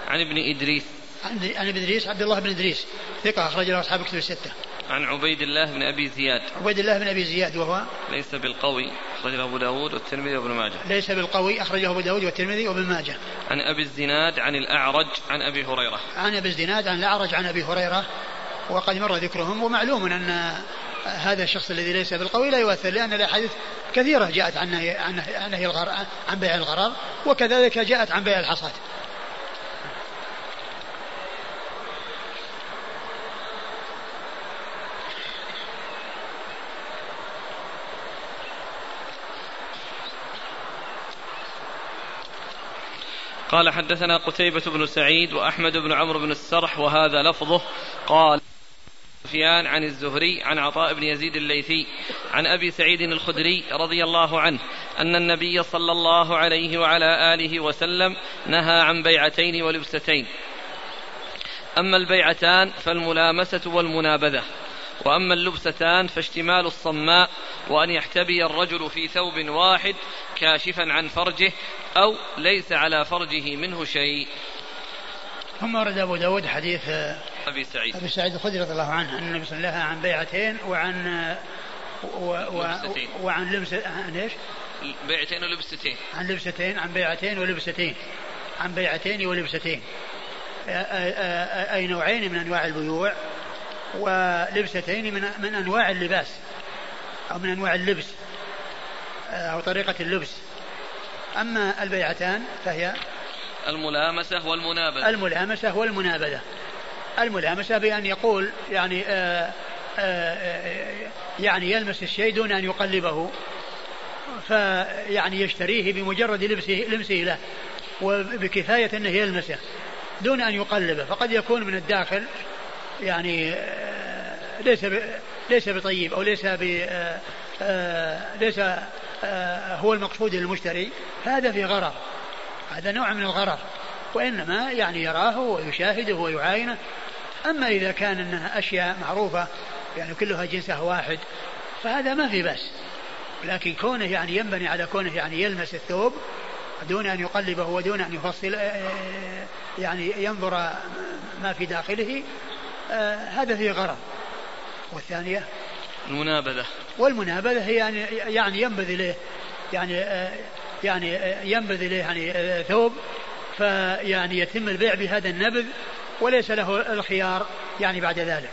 عن ابن إدريس
عن ابن ادريس عبد الله بن ادريس ثقه اخرج له اصحاب كتب السته.
عن عبيد الله بن ابي زياد.
عبيد الله بن ابي زياد وهو
ليس بالقوي اخرجه ابو داود والترمذي وابن ماجه.
ليس بالقوي اخرجه ابو داود والترمذي وابن ماجه.
عن ابي الزناد عن الاعرج عن ابي هريره.
عن ابي الزناد عن الاعرج عن ابي هريره وقد مر ذكرهم ومعلوم ان هذا الشخص الذي ليس بالقوي لا يؤثر لان الاحاديث كثيره جاءت عن نهي عن نهي عن بيع الغرار وكذلك جاءت عن بيع الحصاد.
قال حدثنا قتيبة بن سعيد وأحمد بن عمرو بن السرح وهذا لفظه قال سفيان عن الزهري عن عطاء بن يزيد الليثي عن أبي سعيد الخدري رضي الله عنه أن النبي صلى الله عليه وعلى آله وسلم نهى عن بيعتين ولبستين أما البيعتان فالملامسة والمنابذة وأما اللبستان فاشتمال الصماء وأن يحتبي الرجل في ثوب واحد كاشفا عن فرجه أو ليس على فرجه منه شيء
ثم ورد أبو داود حديث آه،
أبي سعيد أبي
سعيد الخدري رضي الله عنه أن النبي صلى الله عليه وسلم عن بيعتين وعن آه، و... و... وعن لبس آه، عن ايش؟
بيعتين ولبستين
عن لبستين عن بيعتين ولبستين عن بيعتين ولبستين أي نوعين من أنواع البيوع ولبستين من من انواع اللباس او من انواع اللبس آه، او طريقه اللبس اما البيعتان فهي
الملامسه والمنابذه
الملامسه والمنابذه الملامسه بان يقول يعني آآ آه، آآ آه، يعني يلمس الشيء دون ان يقلبه فيعني يشتريه بمجرد لبسه لمسه له وبكفايه انه يلمسه دون ان يقلبه فقد يكون من الداخل يعني آه، ليس ليس بطيب او ليس ب آه، آه، ليس هو المقصود للمشتري هذا في غرر هذا نوع من الغرر وانما يعني يراه ويشاهده ويعاينه اما اذا كان انها اشياء معروفه يعني كلها جنسها واحد فهذا ما في بس لكن كونه يعني ينبني على كونه يعني يلمس الثوب دون أن يقلبه ودون أن يفصل يعني ينظر ما في داخله آه، هذا فيه غرض والثانية
المنابذة
والمنابذة هي يعني يعني ينبذ إليه يعني آه، يعني آه، ينبذ إليه يعني ثوب فيعني يتم البيع بهذا النبذ وليس له الخيار يعني بعد ذلك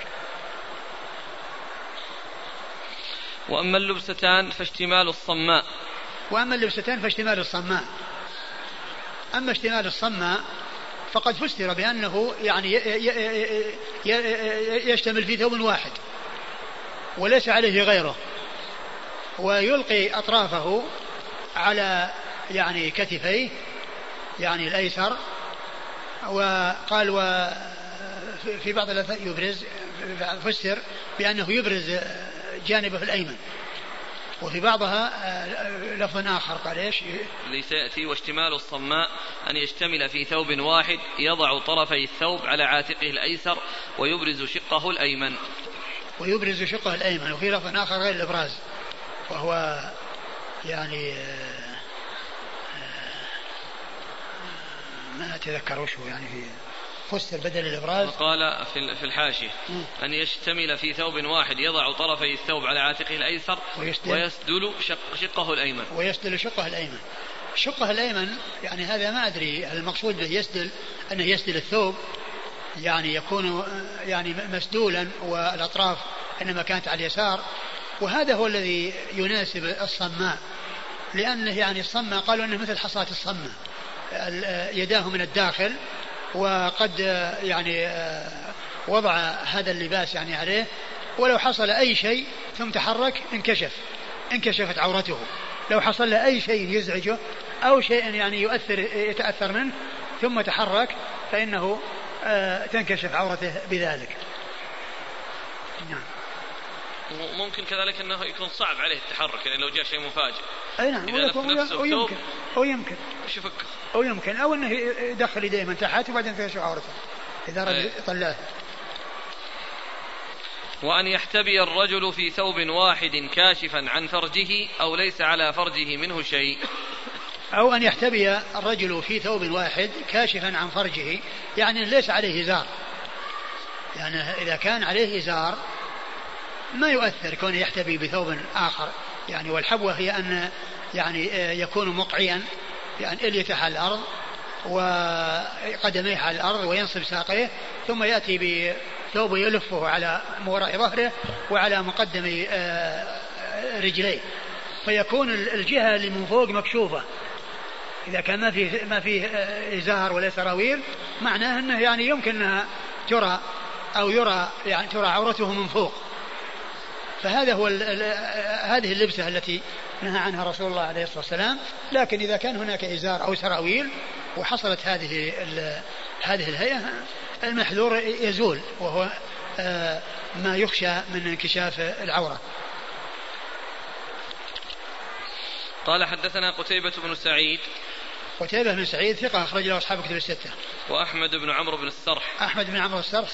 وأما اللبستان فاشتمال الصماء
وأما اللبستان فاشتمال الصماء أما اشتمال الصماء فقد فسر بأنه يعني يشتمل في ثوب واحد وليس عليه غيره ويلقي أطرافه على يعني كتفيه يعني الأيسر وقال و في بعض الأثر يبرز فسر بأنه يبرز جانبه الأيمن وفي بعضها لفظ آخر قال إيش
لسيأتي واشتمال الصماء أن يشتمل في ثوب واحد يضع طرفي الثوب على عاتقه الأيسر ويبرز شقه الأيمن
ويبرز شقه الأيمن وفي لفظ آخر غير الإبراز وهو يعني آه، آه، ما أتذكر وش يعني في فسر بدل الإبراز
وقال في في الحاشية أن يشتمل في ثوب واحد يضع طرفي الثوب على عاتقه الأيسر ويسدل, ويسدل شق شقه الأيمن
ويسدل شقه الأيمن شقه الأيمن يعني هذا ما أدري المقصود به يسدل أنه يسدل الثوب يعني يكون يعني مسدولا والأطراف إنما كانت على اليسار وهذا هو الذي يناسب الصماء لأنه يعني الصماء قالوا أنه مثل حصاة الصماء يداه من الداخل وقد يعني آه، وضع هذا اللباس يعني عليه ولو حصل أي شيء ثم تحرك انكشف انكشفت عورته لو حصل له أي شيء يزعجه أو شيء يعني يؤثر يتأثر منه ثم تحرك فإنه آه، تنكشف عورته بذلك
نعم ممكن كذلك أنه يكون صعب عليه التحرك يعني لو جاء شيء مفاجئ
اي نعم او يمكن او يمكن او يمكن او انه يدخل يديه من تحت وبعدين فيها عورته اذا رد يطلعها
وأن يحتبي الرجل في ثوب واحد كاشفا عن فرجه أو ليس على فرجه منه شيء
أو أن يحتبي الرجل في ثوب واحد كاشفا عن فرجه يعني ليس عليه إزار يعني إذا كان عليه إزار ما يؤثر كونه يحتبي بثوب آخر يعني والحبوة هي أن يعني آه، يكون مقعيا يعني إليته على الأرض وقدميه على الأرض وينصب ساقيه ثم يأتي بثوب يلفه على وراء ظهره وعلى مقدم آه، رجليه فيكون الجهة اللي من فوق مكشوفة إذا كان ما فيه ما فيه آه، إزار ولا سراويل معناه أنه يعني يمكن أنها ترى أو يرى يعني ترى عورته من فوق فهذا هو هذه اللبسة التي نهى عنها رسول الله عليه الصلاة والسلام لكن إذا كان هناك إزار أو سراويل وحصلت هذه هذه الهيئة المحذور يزول وهو آه، ما يخشى من انكشاف العورة
قال حدثنا قتيبة بن سعيد
قتيبة بن سعيد ثقة أخرج له أصحاب كتب الستة.
وأحمد بن عمرو بن السرح.
أحمد بن عمرو السرح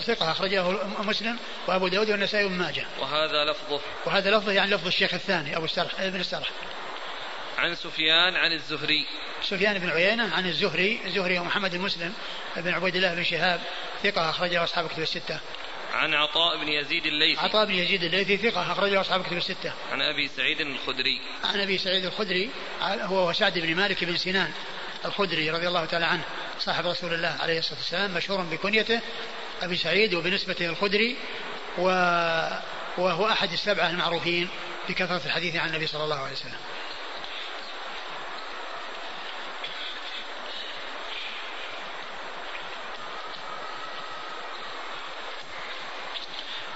ثقة أخرج له مسلم وأبو داود والنسائي وابن ماجه.
وهذا لفظه.
وهذا لفظه يعني لفظ الشيخ الثاني أبو السرح ابن السرح.
عن سفيان عن الزهري.
سفيان بن عيينة عن الزهري، الزهري هو محمد المسلم بن عبيد الله بن شهاب ثقة أخرج له أصحاب كتب الستة.
عن عطاء بن يزيد الليثي
عطاء بن يزيد الليثي ثقة أخرجه أصحاب كتب الستة
عن أبي سعيد الخدري
عن أبي سعيد الخدري هو وسعد بن مالك بن سنان الخدري رضي الله تعالى عنه صاحب رسول الله عليه الصلاة والسلام مشهور بكنيته أبي سعيد وبنسبته الخدري وهو أحد السبعة المعروفين بكثرة الحديث عن النبي صلى الله عليه وسلم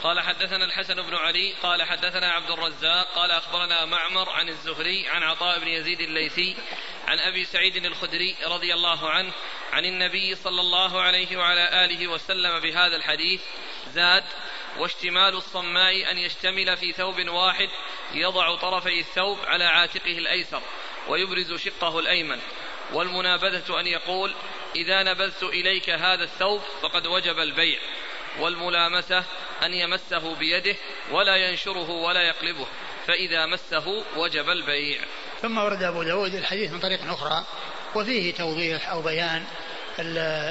قال حدثنا الحسن بن علي قال حدثنا عبد الرزاق قال أخبرنا معمر عن الزهري عن عطاء بن يزيد الليثي عن أبي سعيد الخدري رضي الله عنه عن النبي صلى الله عليه وعلى آله وسلم بهذا الحديث زاد واشتمال الصماء أن يشتمل في ثوب واحد يضع طرفي الثوب على عاتقه الأيسر ويبرز شقه الأيمن والمنابذة أن يقول إذا نبذت إليك هذا الثوب فقد وجب البيع والملامسة أن يمسه بيده ولا ينشره ولا يقلبه فإذا مسه وجب البيع
ثم ورد أبو داود الحديث من طريق أخرى وفيه توضيح أو بيان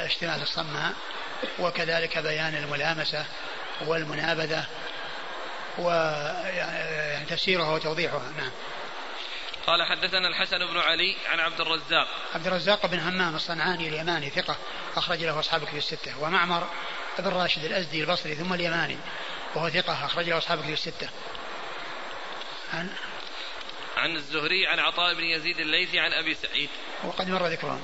اشتمال الصماء وكذلك بيان الملامسة والمنابذة وتفسيرها يعني وتوضيحها نعم
قال حدثنا الحسن بن علي عن عبد الرزاق
عبد الرزاق بن همام الصنعاني اليماني ثقة أخرج له أصحاب في الستة ومعمر ابن راشد الازدي البصري ثم اليماني وهو ثقه اخرجه اصحاب كتب السته.
عن عن الزهري عن عطاء بن يزيد الليثي عن ابي سعيد.
وقد مر ذكرهم.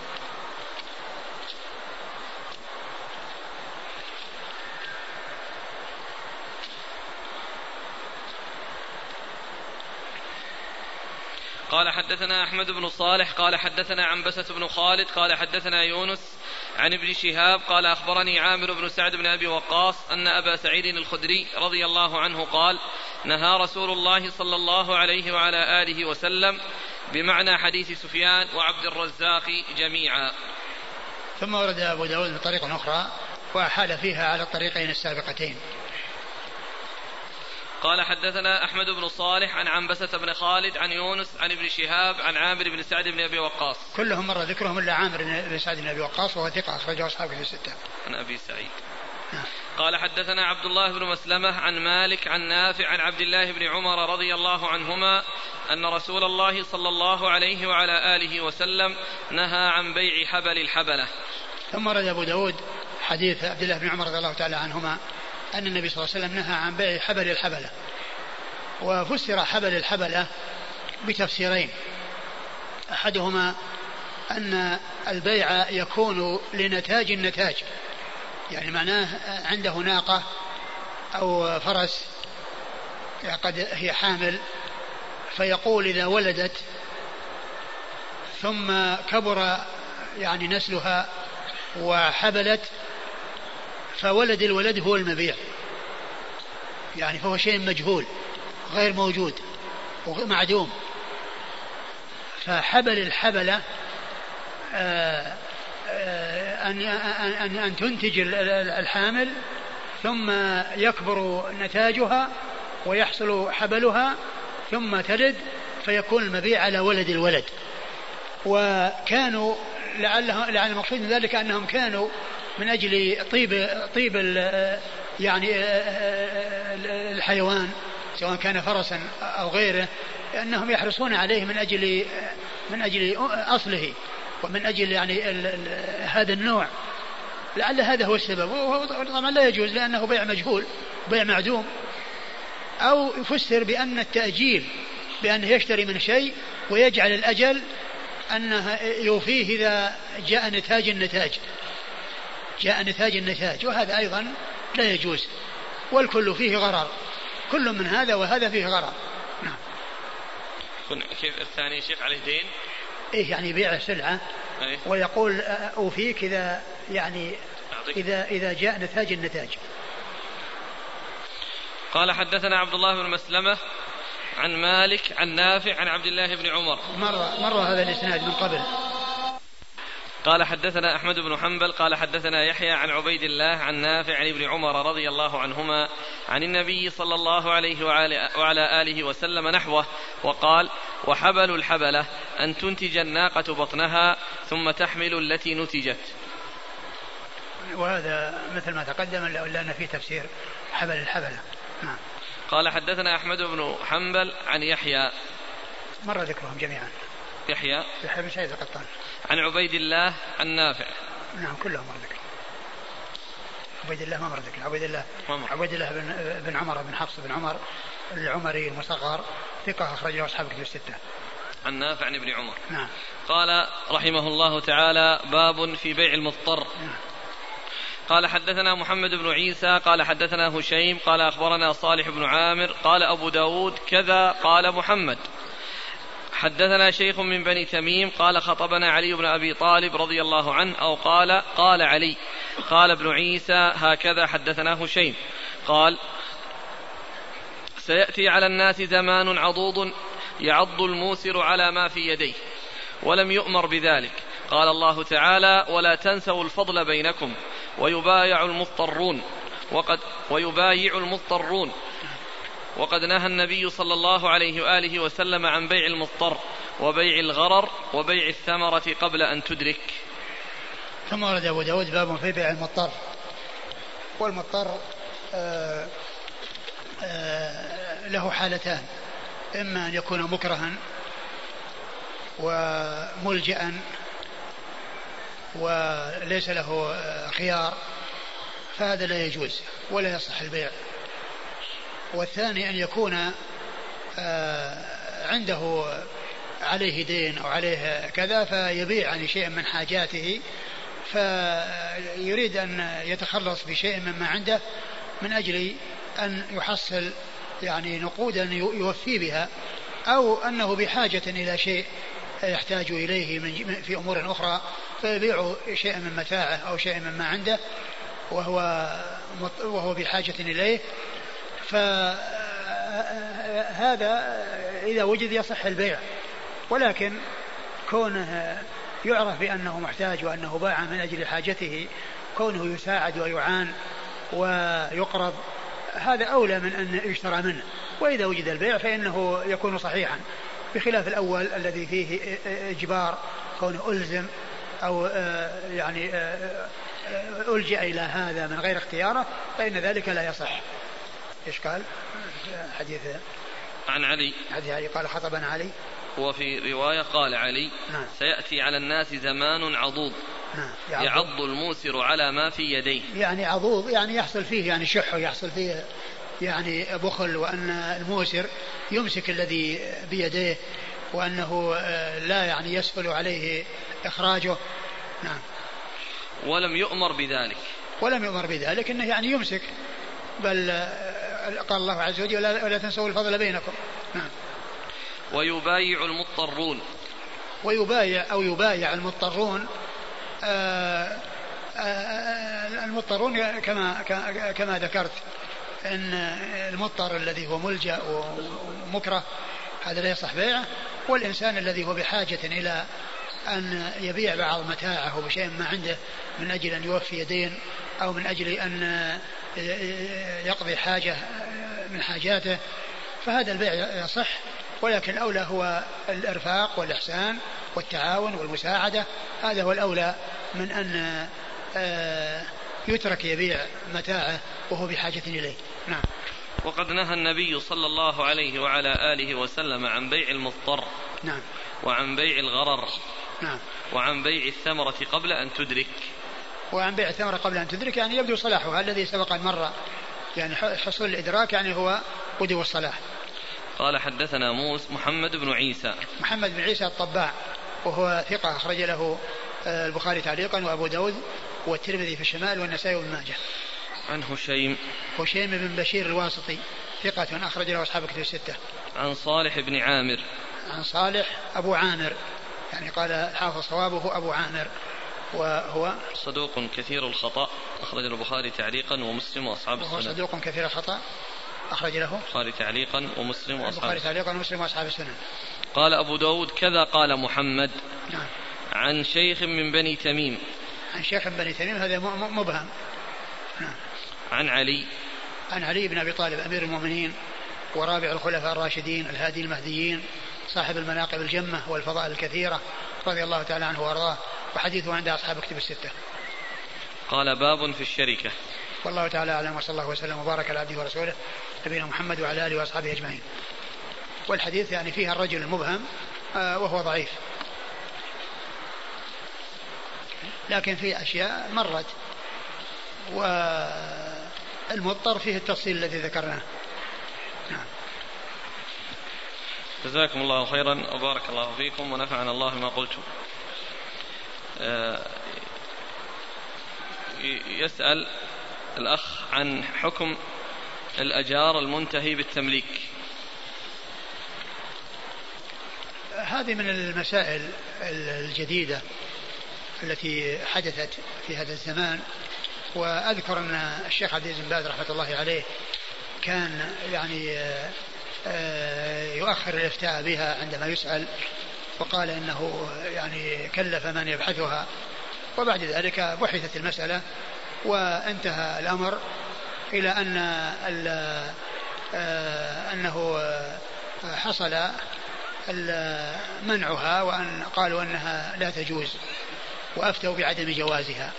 قال حدثنا أحمد بن صالح قال حدثنا عنبسة بن خالد قال حدثنا يونس عن ابن شهاب قال أخبرني عامر بن سعد بن أبي وقاص أن أبا سعيد الخدري رضي الله عنه قال نهى رسول الله صلى الله عليه وعلى آله وسلم بمعنى حديث سفيان وعبد الرزاق جميعا
ثم ورد أبو داود بطريقة أخرى وأحال فيها على الطريقين السابقتين
قال حدثنا أحمد بن صالح عن عنبسة بن خالد عن يونس عن ابن شهاب عن عامر بن سعد بن أبي وقاص
كلهم مر ذكرهم إلا عامر بن سعد بن أبي وقاص وهو ثقة أخرجه أصحابه في الستة
عن أبي سعيد نعم. قال حدثنا عبد الله بن مسلمة عن مالك عن نافع عن عبد الله بن عمر رضي الله عنهما أن رسول الله صلى الله عليه وعلى آله وسلم نهى عن بيع حبل الحبلة
ثم رد أبو داود حديث عبد الله بن عمر رضي الله تعالى عنهما أن النبي صلى الله عليه وسلم نهى عن بيع حبل الحبلة وفسر حبل الحبلة بتفسيرين أحدهما أن البيع يكون لنتاج النتاج يعني معناه عنده ناقة أو فرس قد هي حامل فيقول إذا ولدت ثم كبر يعني نسلها وحبلت فولد الولد هو المبيع يعني فهو شيء مجهول غير موجود ومعدوم فحبل الحبلة آه، آه، أن أن أن تنتج الحامل ثم يكبر نتاجها ويحصل حبلها ثم تلد فيكون المبيع على ولد الولد وكانوا لعله لعل المقصود من ذلك أنهم كانوا من اجل طيب طيب يعني آه، آه، آه، الحيوان سواء كان فرسا او غيره انهم يحرصون عليه من اجل من اجل اصله ومن اجل يعني هذا النوع لعل هذا هو السبب وهو طبعا لا يجوز لانه بيع مجهول بيع معدوم او يفسر بان التاجيل بانه يشتري من شيء ويجعل الاجل انه يوفيه اذا جاء نتاج النتاج جاء نتاج النتاج وهذا أيضا لا يجوز والكل فيه غرر كل من هذا وهذا فيه غرر نعم
كيف الثاني شيخ عليه دين
إيه يعني بيع سلعة أيه؟ ويقول آه، أوفيك إذا يعني إذا إذا جاء نتاج النتاج
قال حدثنا عبد الله بن مسلمة عن مالك عن نافع عن عبد الله بن عمر
مر مر هذا الإسناد من قبل
قال حدثنا أحمد بن حنبل قال حدثنا يحيى عن عبيد الله عن نافع عن ابن عمر رضي الله عنهما عن النبي صلى الله عليه وعلى آله وسلم نحوه وقال وحبل الحبلة أن تنتج الناقة بطنها ثم تحمل التي نتجت
وهذا مثل ما تقدم إلا أن في تفسير حبل الحبلة نعم
قال حدثنا أحمد بن حنبل عن يحيى
مر ذكرهم جميعا
يحيى
يحيى بن سعيد القطان
عن عبيد الله عن نافع
نعم كلهم ورد ذكر عبيد الله ما ورد ذكر عبيد الله ممر. عبيد الله بن, بن عمر بن حفص بن عمر العمري المصغر ثقة أخرجه أصحاب الكتب الستة
عن نافع عن ابن عمر نعم قال رحمه الله تعالى باب في بيع المضطر نعم. قال حدثنا محمد بن عيسى قال حدثنا هشيم قال أخبرنا صالح بن عامر قال أبو داود كذا قال محمد حدثنا شيخ من بني تميم قال خطبنا علي بن ابي طالب رضي الله عنه او قال قال علي قال ابن عيسى هكذا حدثناه شيخ قال سياتي على الناس زمان عضوض يعض الموسر على ما في يديه ولم يؤمر بذلك قال الله تعالى ولا تنسوا الفضل بينكم ويبايع المضطرون وقد ويبايع المضطرون وقد نهى النبي صلى الله عليه واله وسلم عن بيع المضطر وبيع الغرر وبيع الثمره قبل ان تدرك.
ثم ورد ابو داود باب في بيع المضطر. والمضطر آه، آه، له حالتان اما ان يكون مكرها وملجأ وليس له آه، خيار فهذا لا يجوز ولا يصح البيع والثاني أن يكون آه، عنده عليه دين أو عليه كذا فيبيع يعني شيئا من حاجاته فيريد أن يتخلص بشيء مما عنده من أجل أن يحصل يعني نقودا يوفي بها أو أنه بحاجة إلى شيء يحتاج إليه من في أمور أخرى فيبيع شيئا من متاعه أو شيئا مما عنده وهو وهو بحاجة إليه فهذا إذا وجد يصح البيع ولكن كونه يعرف بأنه محتاج وأنه باع من أجل حاجته كونه يساعد ويعان ويقرض هذا أولى من أن يشترى منه وإذا وجد البيع فإنه يكون صحيحا بخلاف الأول الذي فيه إجبار كونه ألزم أو آه، يعني آه، آه، ألجأ إلى هذا من غير اختياره فإن ذلك لا يصح ايش قال؟ حديث عن علي
حديث علي
قال خطبنا علي
وفي رواية قال علي نعم. سيأتي على الناس زمان عضوض نعم. يعض, يعني يعض الموسر على ما في يديه
يعني عضوض يعني يحصل فيه يعني شح ويحصل فيه يعني بخل وأن الموسر يمسك الذي بيديه وأنه آه، لا يعني يسهل عليه إخراجه نعم
ولم يؤمر بذلك
ولم يؤمر بذلك أنه يعني يمسك بل آه، قال الله عز وجل ولا, تنسوا الفضل بينكم نعم
ويبايع المضطرون
ويبايع أو يبايع المضطرون آآ آه، آآ آه، آه، المضطرون كما كما ذكرت ان المضطر الذي هو ملجا ومكره هذا لا يصح بيعه والانسان الذي هو بحاجه الى ان يبيع بعض متاعه بشيء ما عنده من اجل ان يوفي دين او من اجل ان يقضي حاجة من حاجاته فهذا البيع يصح ولكن الأولى هو الإرفاق والإحسان والتعاون والمساعدة هذا هو الأولى من أن آه، يترك يبيع متاعه وهو بحاجة إليه نعم
وقد نهى النبي صلى الله عليه وعلى آله وسلم عن بيع المضطر نعم وعن بيع الغرر نعم وعن بيع الثمرة قبل أن تدرك
وعن بيع الثمرة قبل أن تدرك يعني يبدو صلاحها الذي سبق المرة يعني حصول الإدراك يعني هو بدو الصلاح
قال حدثنا موس محمد بن عيسى
محمد بن عيسى الطباع وهو ثقة أخرج له آه، البخاري تعليقا وأبو داود والترمذي في الشمال والنسائي وابن ماجه
عن هشيم
هشيم بن بشير الواسطي ثقة أخرج له أصحاب كتب الستة
عن صالح بن عامر
عن صالح أبو عامر يعني قال الحافظ صوابه أبو عامر وهو
صدوق كثير الخطأ أخرج البخاري تعليقا ومسلم وأصحاب السنة وهو
صدوق كثير الخطأ أخرج له البخاري
تعليقا ومسلم وأصحاب البخاري تعليقا ومسلم وأصحاب السنة قال أبو داود كذا قال محمد نعم عن شيخ من بني تميم
عن شيخ من بني تميم هذا مبهم نعم عن
علي
عن علي بن أبي طالب أمير المؤمنين ورابع الخلفاء الراشدين الهادي المهديين صاحب المناقب الجمة والفضائل الكثيرة رضي الله تعالى عنه وأرضاه وحديثه عند أصحاب كتب الستة
قال باب في الشركة
والله تعالى أعلم وصلى الله وسلم وبارك على عبده ورسوله نبينا محمد وعلى آله وأصحابه أجمعين والحديث يعني فيها الرجل المبهم آه، وهو ضعيف لكن في أشياء مرت والمضطر فيه التفصيل الذي ذكرناه نعم
جزاكم الله خيرا وبارك الله فيكم ونفعنا الله بما قلتم آه، يسأل الأخ عن حكم الأجار المنتهي بالتمليك
هذه من المسائل الجديدة التي حدثت في هذا الزمان وأذكر أن الشيخ عبد العزيز بن باز رحمة الله عليه كان يعني آه، آه، يؤخر الافتاء بها عندما يسأل وقال انه يعني كلف من يبحثها وبعد ذلك بحثت المساله وانتهى الامر الى ان آه، انه حصل منعها وان قالوا انها لا تجوز وافتوا بعدم جوازها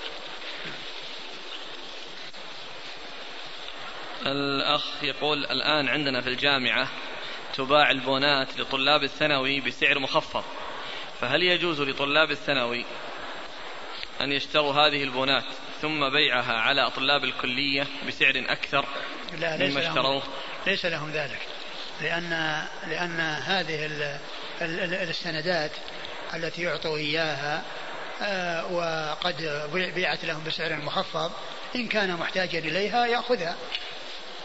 الأخ يقول الآن عندنا في الجامعة تباع البونات لطلاب الثانوي بسعر مخفض فهل يجوز لطلاب الثانوي أن يشتروا هذه البونات ثم بيعها على طلاب الكلية بسعر أكثر لا ليس مما اشتروه
ليس لهم ذلك لأن لأن هذه السندات التي يعطوا إياها آه، وقد بيعت لهم بسعر مخفض إن كان محتاجا إليها يأخذها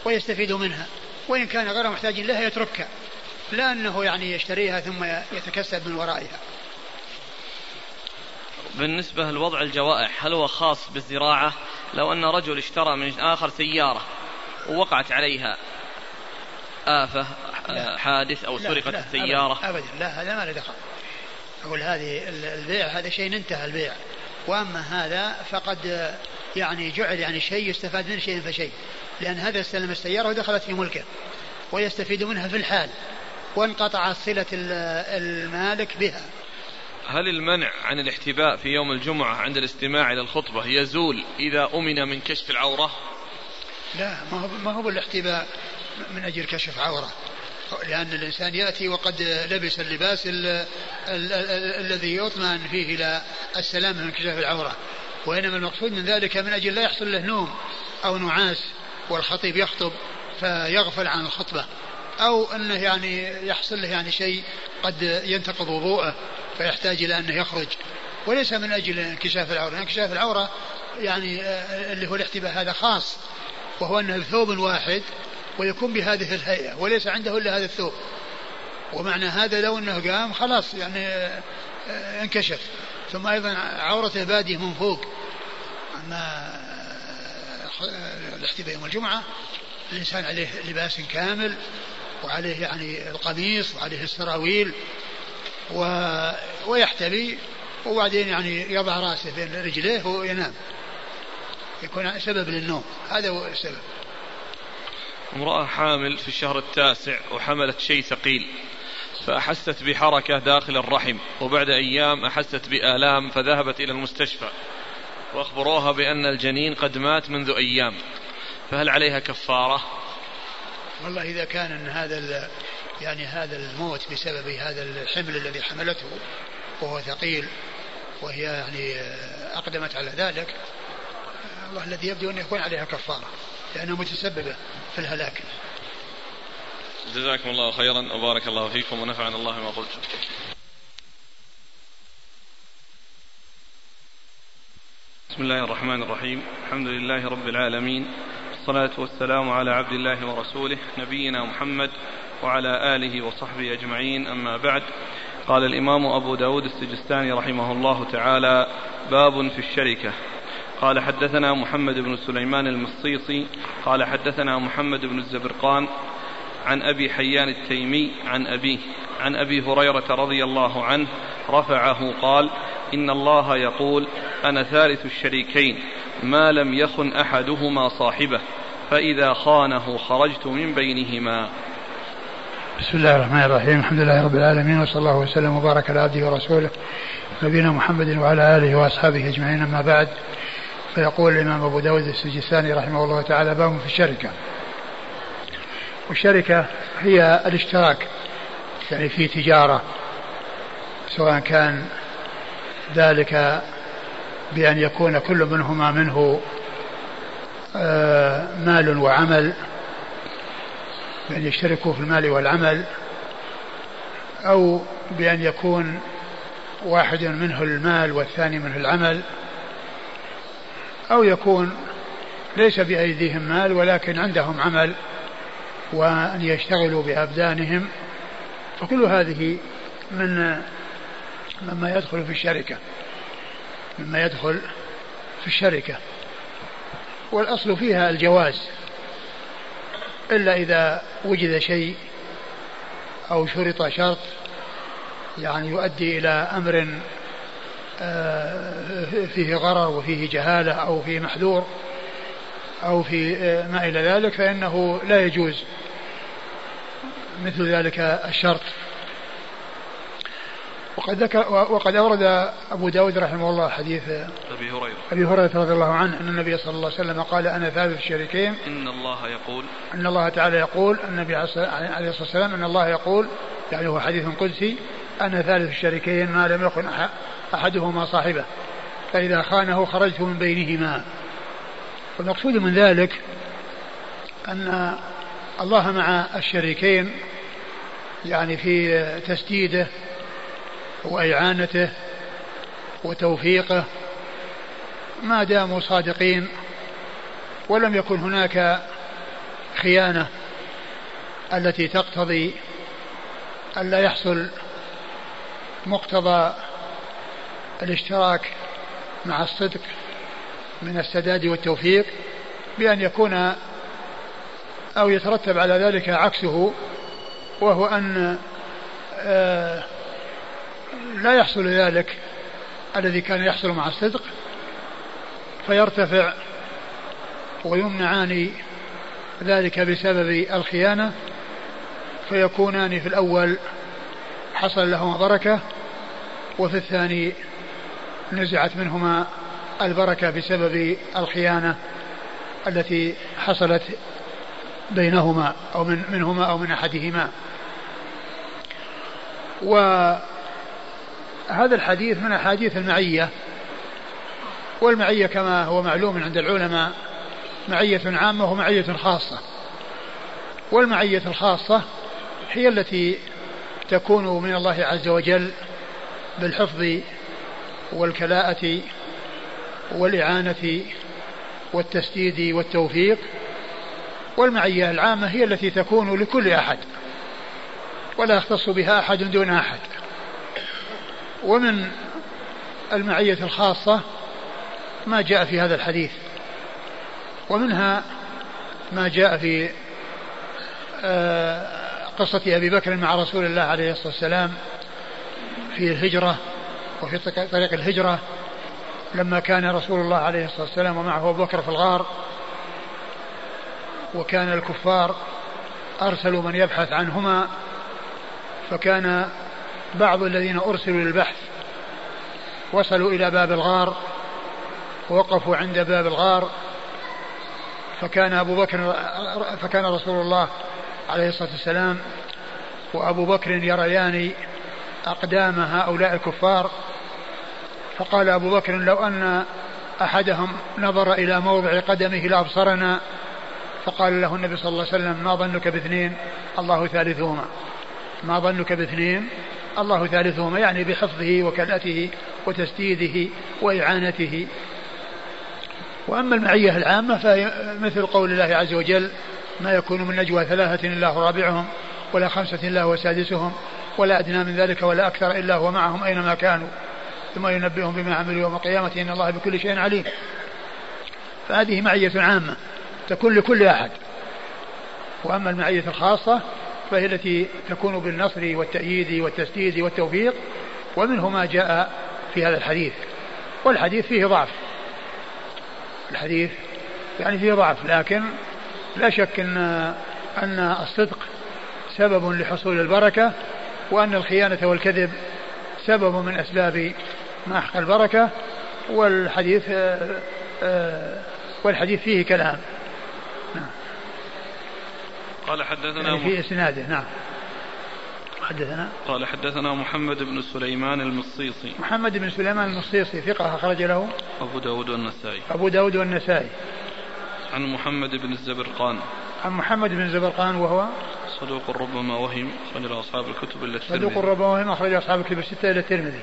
ويستفيد منها وإن كان غير محتاج لها يتركها لا أنه يعني يشتريها ثم يتكسب من ورائها
بالنسبة لوضع الجوائح هل هو خاص بالزراعة لو أن رجل اشترى من آخر سيارة ووقعت عليها آفة حادث أو سرقت السيارة
أبدا, أبدا لا هذا ما له دخل أقول هذه البيع هذا شيء انتهى البيع وأما هذا فقد يعني جعل يعني شيء يستفاد منه شيء فشيء لأن هذا استلم السيارة ودخلت في ملكه ويستفيد منها في الحال وانقطعت صلة المالك بها
هل المنع عن الاحتباء في يوم الجمعة عند الاستماع إلى الخطبة يزول إذا أمن من كشف العورة
لا ما هو, ما هو الاحتباء من أجل كشف عورة لأن الإنسان يأتي وقد لبس اللباس الذي يطمئن فيه إلى السلامة من كشف العورة وإنما المقصود من ذلك من أجل لا يحصل له نوم أو نعاس والخطيب يخطب فيغفل عن الخطبة أو أنه يعني يحصل له يعني شيء قد ينتقض وضوءه فيحتاج إلى أنه يخرج وليس من أجل انكشاف العورة انكشاف العورة يعني آه، اللي هو الاحتباء هذا خاص وهو أنه بثوب واحد ويكون بهذه الهيئة وليس عنده إلا هذا الثوب ومعنى هذا لو أنه قام خلاص يعني آه، آه، انكشف ثم أيضا عورته بادية من فوق أما الاحتباء يوم الجمعة الإنسان عليه لباس كامل وعليه يعني القميص وعليه السراويل و... ويحتلي وبعدين يعني يضع راسه بين رجليه وينام يكون سبب للنوم هذا هو السبب
امرأة حامل في الشهر التاسع وحملت شيء ثقيل فأحست بحركة داخل الرحم وبعد أيام أحست بآلام فذهبت إلى المستشفى وأخبروها بأن الجنين قد مات منذ أيام فهل عليها كفارة
والله إذا كان أن هذا يعني هذا الموت بسبب هذا الحمل الذي حملته وهو ثقيل وهي يعني آه، أقدمت على ذلك الله الذي يبدو ان يكون عليها كفارة لأنه متسببة في الهلاك
جزاكم الله خيرا وبارك الله فيكم ونفعنا الله ما قلتم بسم الله الرحمن الرحيم الحمد لله رب العالمين والصلاة والسلام على عبد الله ورسوله نبينا محمد وعلى آله وصحبه أجمعين أما بعد قال الإمام أبو داود السجستاني رحمه الله تعالى باب في الشركة قال حدثنا محمد بن سليمان المصيصي قال حدثنا محمد بن الزبرقان عن أبي حيان التيمي عن أبيه عن أبي هريرة رضي الله عنه رفعه قال إن الله يقول أنا ثالث الشريكين ما لم يخن أحدهما صاحبه فإذا خانه خرجت من بينهما
بسم الله الرحمن الرحيم الحمد لله رب العالمين وصلى الله وسلم وبارك على عبده ورسوله نبينا محمد وعلى آله وأصحابه أجمعين أما بعد فيقول الإمام أبو داود السجستاني رحمه الله تعالى باب في الشركة والشركة هي الاشتراك يعني في تجارة سواء كان ذلك بأن يكون كل منهما منه آه، مال وعمل بأن يشتركوا في المال والعمل أو بأن يكون واحد منه المال والثاني منه العمل أو يكون ليس بأيديهم مال ولكن عندهم عمل وأن يشتغلوا بأبدانهم فكل هذه من مما يدخل في الشركة مما يدخل في الشركة والأصل فيها الجواز إلا إذا وجد شيء أو شرط شرط يعني يؤدي إلى أمر آه، فيه غرر وفيه جهالة أو فيه محذور أو في آه، ما إلى ذلك فإنه لا يجوز مثل ذلك الشرط وقد ذكر وقد أورد أبو داود رحمه الله حديث أبي هريرة أبي هريرة رضي الله عنه أن النبي صلى الله عليه وسلم قال أنا ثابت الشريكين
إن الله يقول أن
الله تعالى يقول النبي عليه الصلاة والسلام أن الله يقول يعني هو حديث قدسي أنا ثالث الشريكين ما لم يكن أحدهما صاحبه فإذا خانه خرجت من بينهما والمقصود من ذلك أن الله مع الشريكين يعني في تسديده وإعانته وتوفيقه ما داموا صادقين ولم يكن هناك خيانة التي تقتضي ألا يحصل مقتضى الاشتراك مع الصدق من السداد والتوفيق بأن يكون أو يترتب على ذلك عكسه وهو أن آه، لا يحصل ذلك الذي كان يحصل مع الصدق فيرتفع ويمنعان ذلك بسبب الخيانة فيكونان في الأول حصل لهما بركة وفي الثاني نزعت منهما البركة بسبب الخيانة التي حصلت بينهما أو من منهما أو من أحدهما وهذا الحديث من أحاديث المعية والمعية كما هو معلوم عند العلماء معية عامة ومعية خاصة والمعية الخاصة هي التي تكون من الله عز وجل بالحفظ والكلاءة والإعانة والتسديد والتوفيق والمعية العامة هي التي تكون لكل أحد ولا يختص بها أحد دون أحد ومن المعية الخاصة ما جاء في هذا الحديث ومنها ما جاء في آه، قصة أبي بكر مع رسول الله عليه الصلاة والسلام في الهجرة وفي طريق الهجرة لما كان رسول الله عليه الصلاة والسلام ومعه أبو بكر في الغار وكان الكفار أرسلوا من يبحث عنهما فكان بعض الذين أرسلوا للبحث وصلوا إلى باب الغار ووقفوا عند باب الغار فكان أبو بكر فكان رسول الله عليه الصلاة والسلام وأبو بكر يريان أقدام هؤلاء الكفار فقال أبو بكر لو أن أحدهم نظر إلى موضع قدمه لأبصرنا فقال له النبي صلى الله عليه وسلم ما ظنك باثنين الله ثالثهما ما ظنك باثنين الله ثالثهما يعني بحفظه وكلأته وتسديده وإعانته وأما المعية العامة فهي مثل قول الله عز وجل ما يكون من نجوى ثلاثة إلا هو رابعهم ولا خمسة إلا هو سادسهم ولا أدنى من ذلك ولا أكثر إلا هو معهم أينما كانوا ثم ينبئهم بما عملوا يوم القيامة إن الله بكل شيء عليم فهذه معية عامة تكون لكل أحد وأما المعية الخاصة فهي التي تكون بالنصر والتأييد والتسديد والتوفيق ومنه ما جاء في هذا الحديث والحديث فيه ضعف الحديث يعني فيه ضعف لكن لا شك أن أن الصدق سبب لحصول البركة وأن الخيانة والكذب سبب من أسباب ما نعم، أحق البركة والحديث آه، آه، والحديث فيه كلام
نعم قال حدثنا يعني
في اسناده نعم حدثنا
قال حدثنا محمد بن سليمان المصيصي
محمد بن سليمان المصيصي ثقة أخرج له
أبو داود والنسائي
أبو داود والنسائي
عن محمد بن الزبرقان
عن محمد بن الزبرقان وهو
صدوق ربما وهم أخرج أصحاب الكتب إلى الترمذي صدوق ربما وهم أخرج أصحاب الكتب الستة إلى الترمذي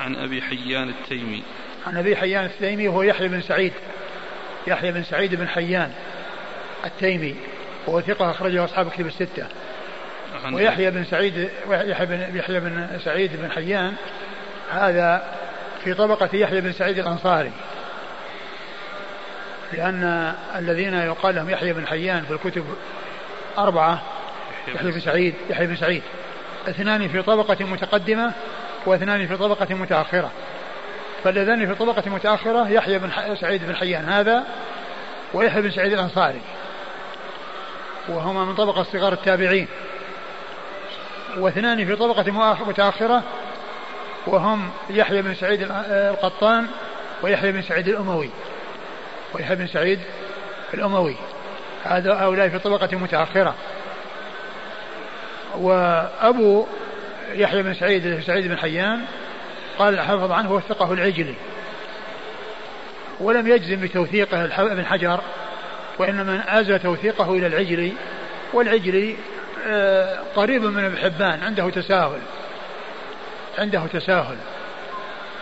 عن أبي حيان التيمي
عن أبي حيان التيمي هو يحيى بن سعيد يحيى بن سعيد بن حيان التيمي هو ثقة أخرجه أصحاب الكتب الستة ويحيى بن سعيد يحيى بن يحيى بن سعيد بن حيان هذا في طبقة يحيى بن سعيد الأنصاري لأن الذين يقال لهم يحيى بن حيان في الكتب أربعة يحيى بن سعيد يحيى بن سعيد اثنان في طبقة متقدمة واثنان في طبقة متأخرة فاللذان في طبقة متأخرة يحيى بن سعيد بن حيان هذا ويحيى بن سعيد الأنصاري وهما من طبقة صغار التابعين واثنان في طبقة متأخرة وهم يحيى بن سعيد القطان ويحيى بن سعيد الأموي ويحيى بن سعيد الأموي هذا هؤلاء في طبقة متأخرة وأبو يحيى بن سعيد سعيد بن حيان قال حفظ عنه وثقه العجلي ولم يجزم بتوثيقه ابن حجر وإنما آز توثيقه إلى العجلي والعجلي آه، قريب من ابن حبان عنده تساهل عنده تساهل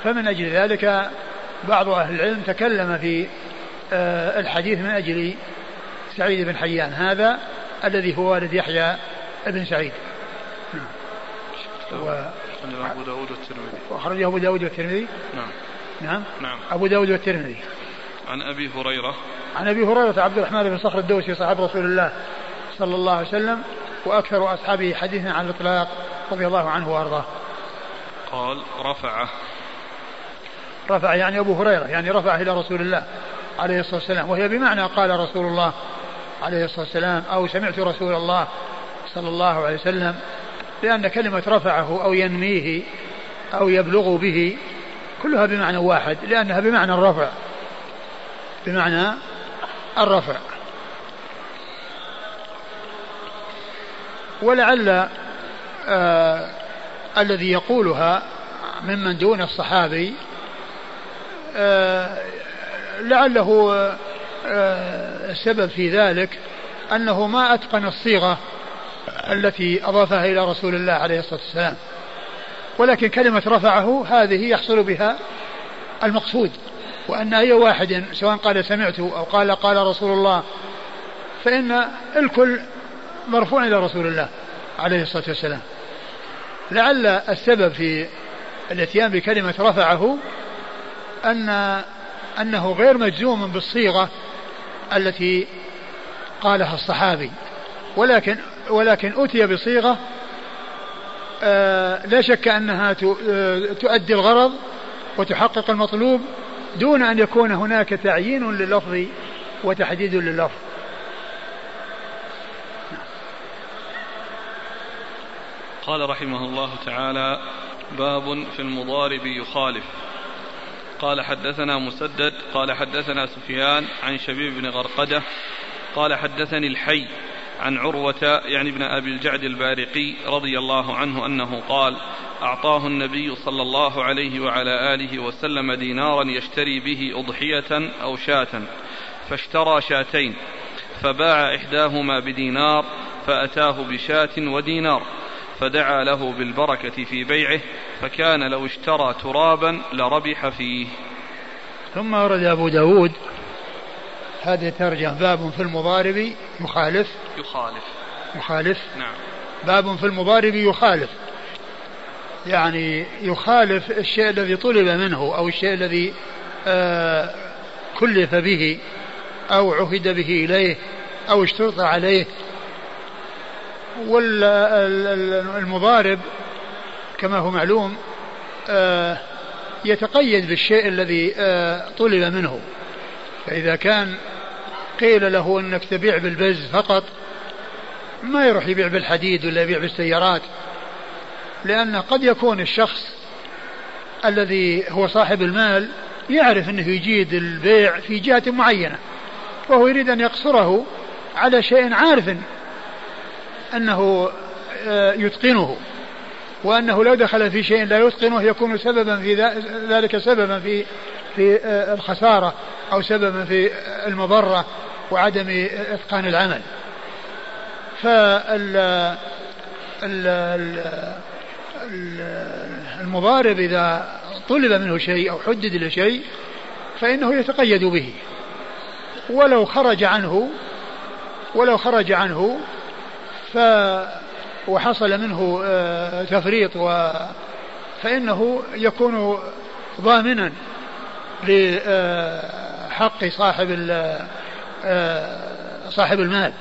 فمن أجل ذلك بعض أهل العلم تكلم في آه، الحديث من أجل سعيد بن حيان هذا الذي هو والد يحيى بن سعيد
و... أبو داود والترمذي
وأخرجه أبو داود والترمذي نعم نعم نعم أبو داود والترمذي
عن أبي هريرة
عن أبي هريرة عبد الرحمن بن صخر الدوسي صاحب رسول الله صلى الله عليه وسلم وأكثر أصحابه حديثا عن الإطلاق رضي الله عنه وأرضاه
قال رفعه
رفع يعني أبو هريرة يعني رفعه إلى رسول الله عليه الصلاة والسلام وهي بمعنى قال رسول الله عليه الصلاة والسلام أو سمعت رسول الله صلى الله عليه وسلم لأن كلمة رفعه أو ينميه أو يبلغ به كلها بمعنى واحد لأنها بمعنى الرفع بمعنى الرفع ولعل آه الذي يقولها ممن دون الصحابي آه لعله آه السبب في ذلك أنه ما أتقن الصيغة التي أضافها إلى رسول الله عليه الصلاة والسلام ولكن كلمة رفعه هذه يحصل بها المقصود وأن أي واحد سواء قال سمعت أو قال قال رسول الله فإن الكل مرفوع إلى رسول الله عليه الصلاة والسلام لعل السبب في الاتيان بكلمة رفعه أن أنه غير مجزوم بالصيغة التي قالها الصحابي ولكن ولكن أتي بصيغة آه، لا شك أنها آه، تؤدي الغرض وتحقق المطلوب دون أن يكون هناك تعيين للفظ وتحديد للفظ
قال رحمه الله تعالى باب في المضارب يخالف قال حدثنا مسدد قال حدثنا سفيان عن شبيب بن غرقده قال حدثني الحي عن عروة يعني ابن أبي الجعد البارقي رضي الله عنه أنه قال أعطاه النبي صلى الله عليه وعلى آله وسلم دينارا يشتري به أضحية أو شاة فاشترى شاتين فباع إحداهما بدينار فأتاه بشاة ودينار فدعا له بالبركة في بيعه فكان لو اشترى ترابا لربح فيه
ثم ورد أبو داود هذه ترجم باب في المضارب يخالف
يخالف
يخالف نعم باب في المضارب يخالف يعني يخالف الشيء الذي طلب منه أو الشيء الذي آه كلف به أو عهد به إليه أو اشترط عليه والمضارب كما هو معلوم آه يتقيد بالشيء الذي آه طلب منه فإذا كان قيل له أنك تبيع بالبز فقط ما يروح يبيع بالحديد ولا يبيع بالسيارات لأن قد يكون الشخص الذي هو صاحب المال يعرف أنه يجيد البيع في جهة معينة وهو يريد أن يقصره على شيء عارف أنه آه، يتقنه وأنه لو دخل في شيء لا يتقنه يكون سببا في ذلك سببا في في آه، الخسارة أو سببا في المضرة وعدم إتقان العمل فال المضارب إذا طلب منه شيء أو حدد له شيء فإنه يتقيد به ولو خرج عنه ولو خرج عنه ف وحصل منه آه، تفريط و فإنه يكون ضامنا آه، حق صاحب آه، صاحب المال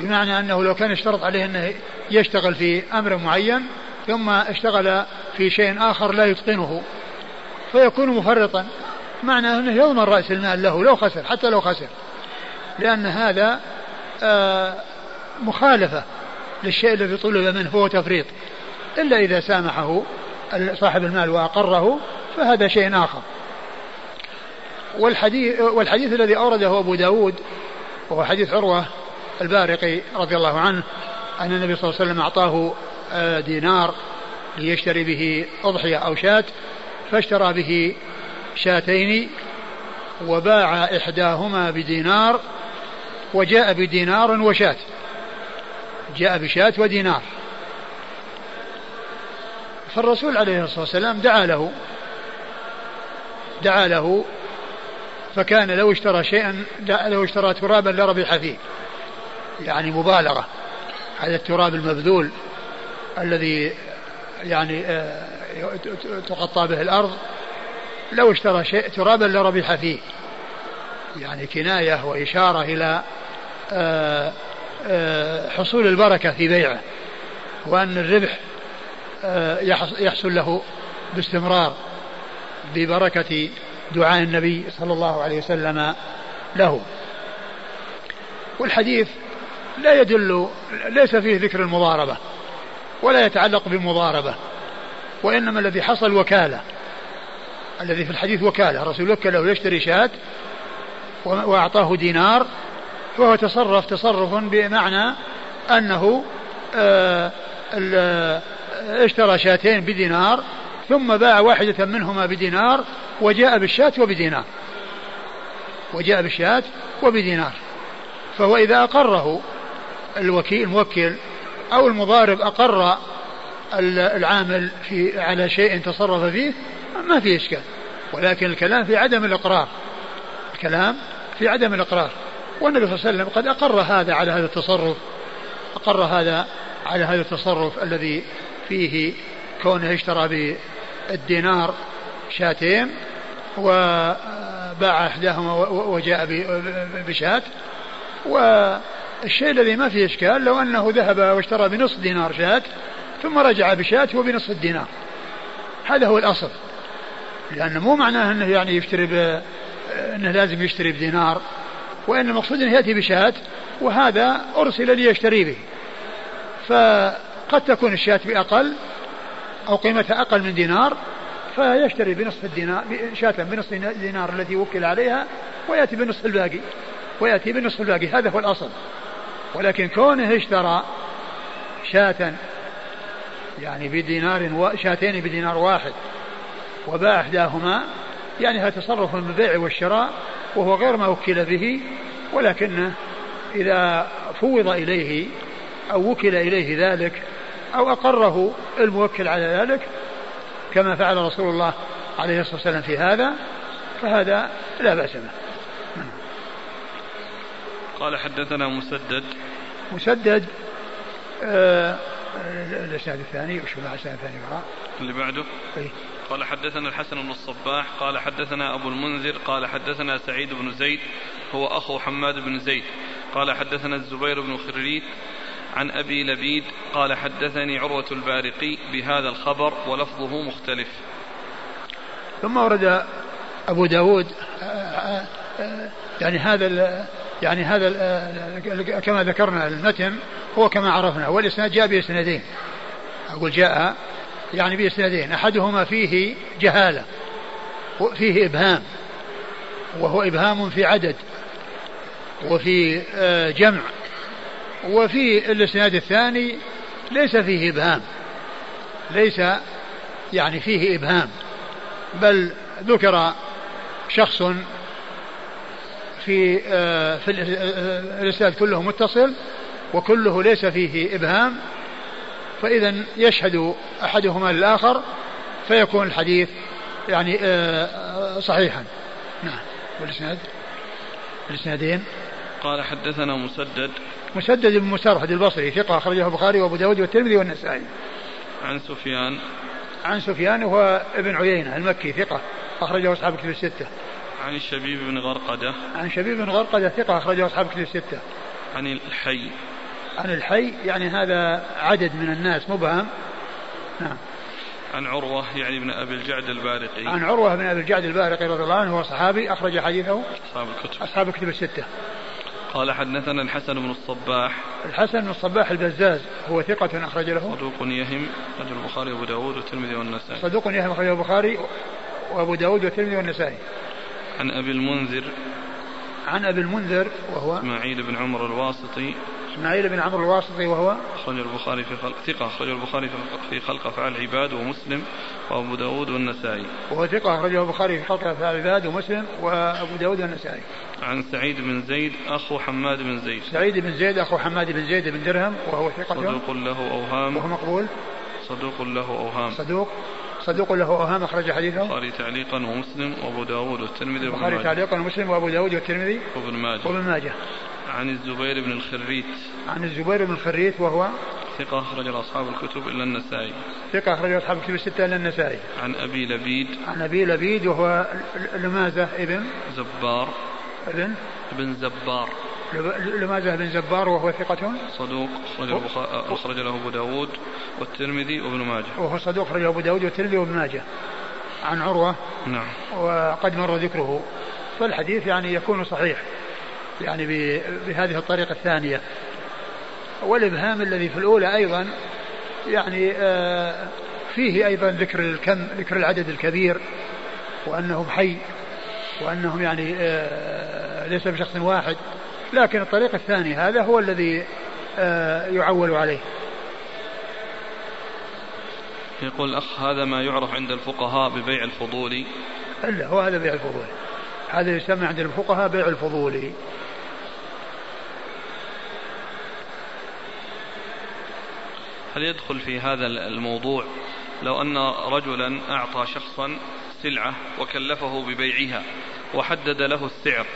بمعنى أنه لو كان يشترط عليه أنه يشتغل في أمر معين ثم اشتغل في شيء آخر لا يتقنه فيكون مفرطا معنى أنه يضمن رأس المال له لو خسر حتى لو خسر لأن هذا آه، مخالفة للشيء الذي طلب منه هو تفريط إلا إذا سامحه صاحب المال وأقره فهذا شيء آخر والحديث, والحديث الذي أورده أبو داود وهو حديث عروة البارقي رضي الله عنه أن النبي صلى الله عليه وسلم أعطاه آه، دينار ليشتري به أضحية أو شاة فاشترى به شاتين وباع إحداهما بدينار وجاء بدينار وشاة جاء بشاة ودينار فالرسول عليه الصلاة والسلام دعا له دعا له فكان لو اشترى شيئا لو اشترى ترابا لربح فيه يعني مبالغة هذا التراب المبذول الذي يعني آه، تغطى به الأرض لو اشترى شيء ترابا لربح فيه يعني كناية وإشارة إلى آه، آه، حصول البركة في بيعه وأن الربح يحصل له باستمرار ببركة دعاء النبي صلى الله عليه وسلم له والحديث لا يدل ليس فيه ذكر المضاربة ولا يتعلق بمضاربة وإنما الذي حصل وكالة الذي في الحديث وكالة رسول وكله يشتري شاة وأعطاه دينار فهو تصرف تصرف بمعنى أنه آه، اشترى شاتين بدينار ثم باع واحدة منهما بدينار وجاء بالشاة وبدينار وجاء بالشاة وبدينار فهو إذا أقره الوكيل الموكل أو المضارب أقر العامل في على شيء تصرف فيه ما في إشكال ولكن الكلام في عدم الإقرار الكلام في عدم الإقرار والنبي صلى الله عليه وسلم قد أقر هذا على هذا التصرف أقر هذا على هذا التصرف الذي فيه كونه اشترى بالدينار شاتين وباع إحداهما وجاء بشاة والشيء الذي ما فيه إشكال لو أنه ذهب واشترى بنصف دينار شاة ثم رجع بشاة وبنصف الدينار هذا هو الأصل لأنه مو معناه أنه يعني يشتري أنه لازم يشتري بدينار وإن المقصود أنه يأتي بشاة وهذا أرسل ليشتري به فقد تكون الشاة بأقل أو قيمتها أقل من دينار فيشتري بنصف الدينار شاة بنصف الدينار التي وكل عليها ويأتي بنصف الباقي ويأتي بنصف الباقي هذا هو الأصل ولكن كونه اشترى شاة يعني بدينار و... شاتين بدينار واحد وباع إحداهما يعني هذا تصرف من البيع والشراء وهو غير ما وكل به ولكنه إذا فوض إليه أو وكل إليه ذلك أو أقره الموكل على ذلك كما فعل رسول الله عليه الصلاة والسلام في هذا فهذا لا بأس به
قال حدثنا مسدد
مسدد آه الاسناد الثاني وش الاسناد الثاني وراء
اللي بعده إيه؟ قال حدثنا الحسن بن الصباح قال حدثنا ابو المنذر قال حدثنا سعيد بن زيد هو اخو حماد بن زيد قال حدثنا الزبير بن خريت عن أبي لبيد قال حدثني عروة البارقي بهذا الخبر ولفظه مختلف
ثم ورد أبو داود يعني هذا يعني هذا كما ذكرنا المتن هو كما عرفنا والإسناد جاء بإسنادين أقول جاء يعني بإسنادين أحدهما فيه جهالة فيه إبهام وهو إبهام في عدد وفي آه، جمع وفي الاسناد الثاني ليس فيه ابهام ليس يعني فيه ابهام بل ذكر شخص في آه، في آه، الاسناد كله متصل وكله ليس فيه ابهام فاذا يشهد احدهما للاخر فيكون الحديث يعني آه، صحيحا نعم والاسناد الاسنادين
قال حدثنا مسدد
مسدد بن مسرهد البصري ثقة أخرجه البخاري وأبو داود والترمذي والنسائي
عن سفيان
عن سفيان وهو ابن عيينة المكي ثقة أخرجه أصحاب كتب الستة
عن شبيب بن غرقدة
عن شبيب بن غرقدة ثقة أخرجه أصحاب كتب الستة
عن الحي
عن الحي يعني هذا عدد من الناس مبهم
نعم عن عروة يعني ابن أبي الجعد البارقي عن
عروة بن أبي الجعد البارقي رضي الله عنه هو صحابي أخرج حديثه
أصحاب الكتب
أصحاب
الكتب
الستة
قال حدثنا الحسن بن الصباح
الحسن بن الصباح البزاز هو ثقة أخرج له
صدوق يهم أخرج البخاري وأبو داود والترمذي والنسائي
صدوق يهم أخرج البخاري وأبو داود والترمذي والنسائي
عن أبي المنذر
عن أبي المنذر وهو
معيد بن عمر الواسطي
إسماعيل بن عمرو الواسطي وهو
أخرج البخاري في خلق ثقة أخرج البخاري في خلق أفعال العباد ومسلم وأبو داود والنسائي
وهو ثقة أخرجه البخاري في خلق أفعال العباد ومسلم وأبو داود والنسائي
عن سعيد بن زيد أخو حماد بن زيد
سعيد بن زيد أخو حماد بن زيد بن درهم وهو ثقة
صدوق له أوهام
وهو مقبول
صدوق له أوهام
صدوق صدوق له اوهام اخرج حديثه
البخاري تعليقا ومسلم وابو داود والترمذي
البخاري تعليقا ومسلم وابو داود والترمذي
وابن ماجه
وابن ماجه
عن الزبير بن الخريت
عن الزبير بن الخريت وهو
ثقة أخرج أصحاب الكتب إلا النسائي
ثقة أخرج أصحاب الكتب الستة إلا النسائي
عن أبي لبيد
عن أبي لبيد وهو لمازة ابن
زبار
ابن ابن
زبار
لمازة بن زبار وهو ثقة
صدوق أخرج, أخرج له أبو داود والترمذي وابن ماجه
وهو صدوق أخرج له أبو داود والترمذي وابن ماجه عن عروة
نعم
وقد مر ذكره فالحديث يعني يكون صحيح يعني بهذه الطريقة الثانية والإبهام الذي في الأولى أيضا يعني آه، فيه أيضا ذكر الكم ذكر العدد الكبير وأنهم حي وأنهم يعني آه، ليس بشخص واحد لكن الطريق الثاني هذا هو الذي آه، يعول عليه
يقول الأخ هذا ما يعرف عند الفقهاء ببيع الفضولي
إلا هو هذا بيع الفضولي هذا يسمى عند الفقهاء بيع الفضولي
هل يدخل في هذا الموضوع لو أن رجلا أعطى شخصا سلعة وكلفه ببيعها وحدد له السعر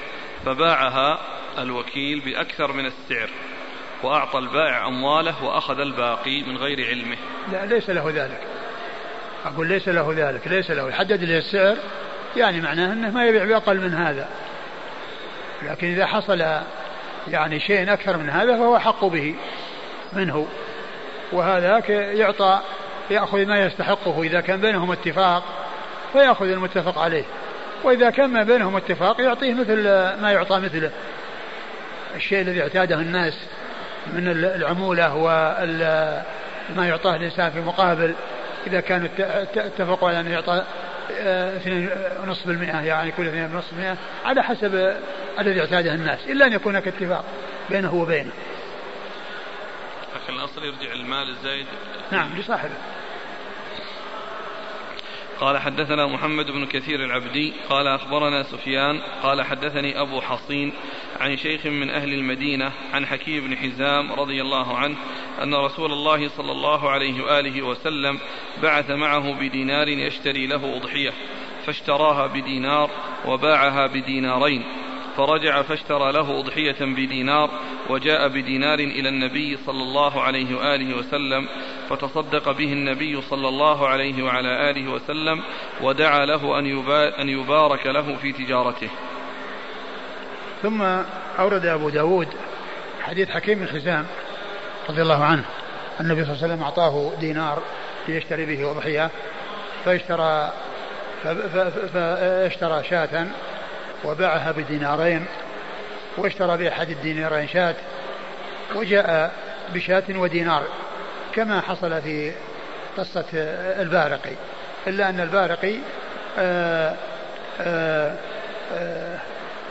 فباعها الوكيل بأكثر من السعر وأعطى البائع أمواله وأخذ الباقي من غير علمه
لا ليس له ذلك أقول ليس له ذلك ليس له يحدد له السعر يعني معناه أنه ما يبيع بأقل من هذا لكن إذا حصل يعني شيء أكثر من هذا فهو حق به منه وهذاك يعطى يأخذ ما يستحقه إذا كان بينهم اتفاق فيأخذ المتفق عليه وإذا كان ما بينهم اتفاق يعطيه مثل ما يعطى مثله الشيء الذي اعتاده الناس من العمولة وما يعطاه الإنسان في مقابل إذا كانوا اتفقوا على أن يعطى 2.5% آه، يعني كل 2.5% على حسب الذي اعتاده الناس إلا أن يكون هناك اتفاق بينه وبينه
حق الأصل يرجع المال الزايد
نعم لصاحبه
قال حدثنا محمد بن كثير العبدي قال أخبرنا سفيان قال حدثني أبو حصين عن شيخ من أهل المدينة عن حكيم بن حزام رضي الله عنه أن رسول الله صلى الله عليه وآله وسلم بعث معه بدينار يشتري له أضحية فاشتراها بدينار وباعها بدينارين فرجع فاشترى له أضحية بدينار وجاء بدينار إلى النبي صلى الله عليه وآله وسلم فتصدق به النبي صلى الله عليه وعلى آله وسلم ودعا له أن يبارك له في تجارته
ثم أورد أبو داود حديث حكيم بن رضي الله عنه النبي صلى الله عليه وسلم أعطاه دينار ليشتري به أضحية فاشترى فاشترى شاة وباعها بدينارين واشترى بأحد الدينارين شاة وجاء بشاة ودينار كما حصل في قصة البارقي إلا أن البارقي آه، آه، آه،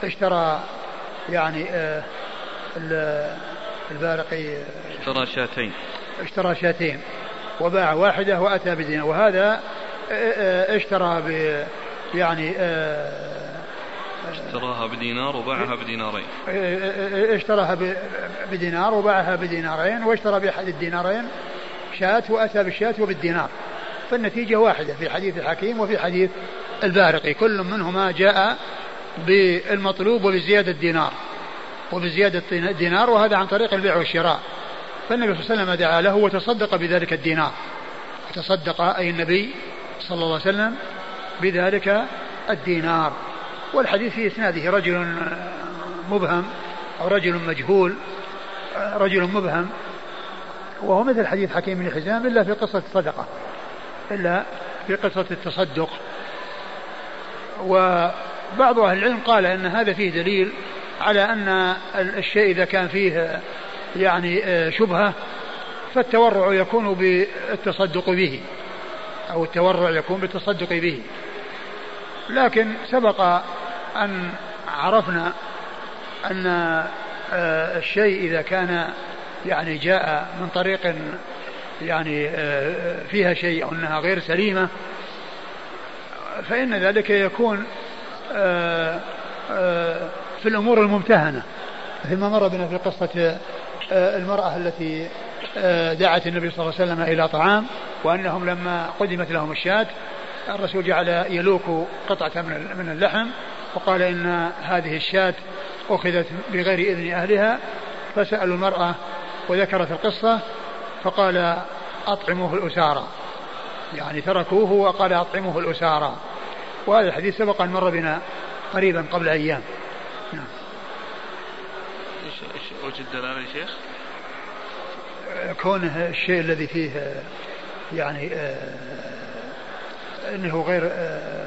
اشترى يعني البارقي
اشترى شاتين
اشترى شاتين وباع واحدة وأتى بدينار وهذا اشترى ب يعني اشتراها بدينار وباعها بدينارين إيه، إيه، إيه، اشتراها
بدينار وباعها بدينارين
واشترى بأحد الدينارين شاة وأتى بالشاة وبالدينار فالنتيجة واحدة في حديث الحكيم وفي حديث البارقي كل منهما جاء بالمطلوب وبزيادة دينار وبزيادة دينار وهذا عن طريق البيع والشراء فالنبي صلى الله عليه وسلم دعا له وتصدق بذلك الدينار تصدق أي النبي صلى الله عليه وسلم بذلك الدينار والحديث في إسناده رجل مبهم أو رجل مجهول رجل مبهم وهو مثل حديث حكيم بن حزام إلا في قصة الصدقة إلا في قصة التصدق وبعض أهل العلم قال أن هذا فيه دليل على أن الشيء إذا كان فيه يعني شبهة فالتورع يكون بالتصدق به أو التورع يكون بالتصدق به لكن سبق أن عرفنا أن آه، الشيء إذا كان يعني جاء من طريق يعني آه، فيها شيء أو أنها غير سليمة فإن ذلك يكون آه، في الأمور الممتهنة مثل ما مر بنا في قصة المرأة التي دعت النبي صلى الله عليه وسلم إلى طعام وأنهم لما قدمت لهم الشاة الرسول جعل يلوك قطعة من اللحم وقال إن هذه الشاة أخذت بغير إذن أهلها فسألوا المرأة وذكرت القصة فقال أطعموه الأسارى يعني تركوه وقال أطعموه الأسارى وهذا الحديث سبق أن مر بنا قريبا قبل أيام
نعم ايش وجه الدلاله يا شيخ؟
كونه الشيء الذي فيه يعني آه، انه غير آه،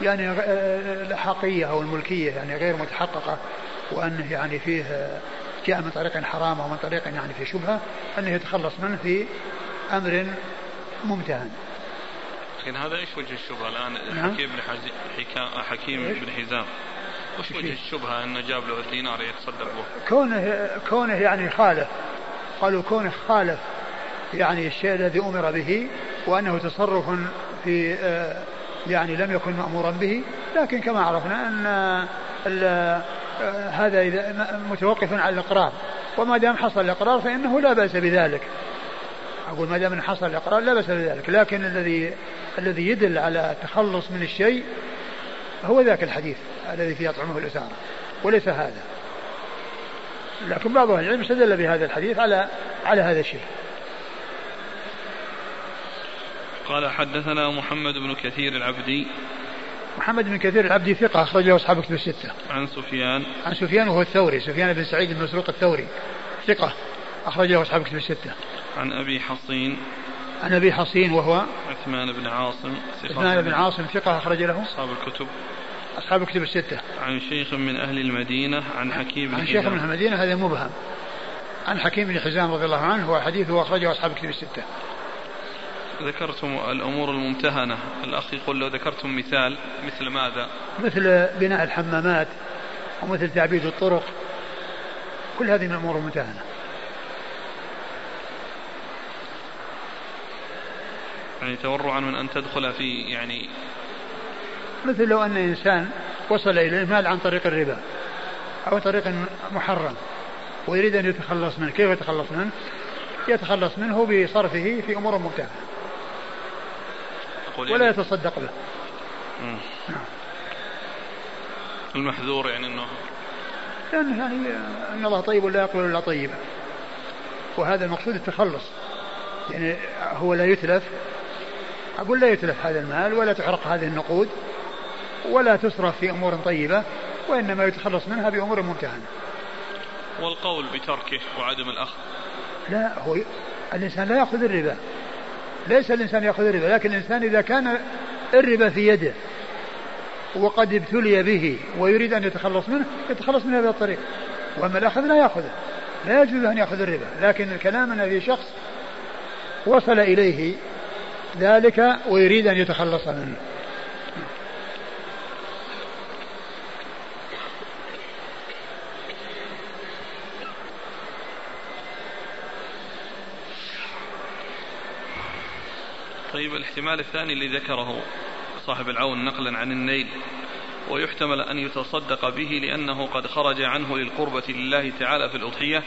يعني آه، آه، الأحقية أو الملكية يعني غير متحققة وأنه يعني فيه آه، جاء من طريق حرام أو من طريق يعني في شبهة أنه يتخلص منه في أمر ممتهن
لكن هذا ايش وجه الشبهه الان نعم. حكيم بن حزي... حكيم بن حزام وش وجه الشبهه انه جاب له الدينار يتصدق به؟
كونه كونه يعني خالف قالوا كونه خالف يعني الشيء الذي امر به وانه تصرف في آه يعني لم يكن مأمورا به لكن كما عرفنا أن هذا إذا متوقف على الإقرار وما دام حصل الإقرار فإنه لا بأس بذلك أقول ما دام حصل الإقرار لا بأس بذلك لكن الذي الذي يدل على التخلص من الشيء هو ذاك الحديث الذي فيه اطعمه الأسارة وليس هذا لكن بعض أهل العلم استدل بهذا الحديث على على هذا الشيء
قال حدثنا محمد بن كثير العبدي
محمد بن كثير العبدي ثقة أخرج له أصحاب كتب الستة.
عن سفيان
عن سفيان وهو الثوري، سفيان بن سعيد بن مسروق الثوري ثقة أخرج له أصحاب كتب الستة.
عن أبي حصين
عن أبي حصين وهو
عثمان بن عاصم
ثقة عثمان بن عاصم ثقة أخرج له
أصحاب الكتب
أصحاب الكتب الستة.
عن شيخ من أهل المدينة عن حكيم بن
عن شيخ من أهل المدينة هذا مبهم. عن حكيم بن حزام رضي الله عنه حديث أخرجه أصحاب الكتب الستة.
ذكرتم الأمور الممتهنة الأخ يقول لو ذكرتم مثال مثل ماذا
مثل بناء الحمامات ومثل تعبيد الطرق كل هذه من الأمور الممتهنة
يعني تورعا من أن تدخل في يعني
مثل لو أن إنسان وصل إلى المال عن طريق الربا أو طريق محرم ويريد أن يتخلص منه كيف يتخلص منه يتخلص منه بصرفه في أمور ممتهنة يقول ولا يعني. يتصدق به
المحذور يعني انه
لأن يعني, يعني أن الله طيب ولا يقبل إلا طيبا وهذا المقصود التخلص يعني هو لا يتلف أقول لا يتلف هذا المال ولا تحرق هذه النقود ولا تصرف في أمور طيبة وإنما يتخلص منها بأمور ممتهنة
والقول بتركه وعدم الأخذ لا
هو الإنسان لا يأخذ الربا ليس الإنسان يأخذ الربا لكن الإنسان إذا كان الربا في يده وقد ابتلي به ويريد أن يتخلص منه يتخلص منه بهذا الطريق وأما الأخذ لا يأخذه لا يجوز أن يأخذ الربا لكن الكلام أن في شخص وصل إليه ذلك ويريد أن يتخلص منه
الاحتمال الثاني الذي ذكره صاحب العون نقلا عن النيل ويحتمل أن يتصدق به لأنه قد خرج عنه للقربة لله تعالى في الأضحية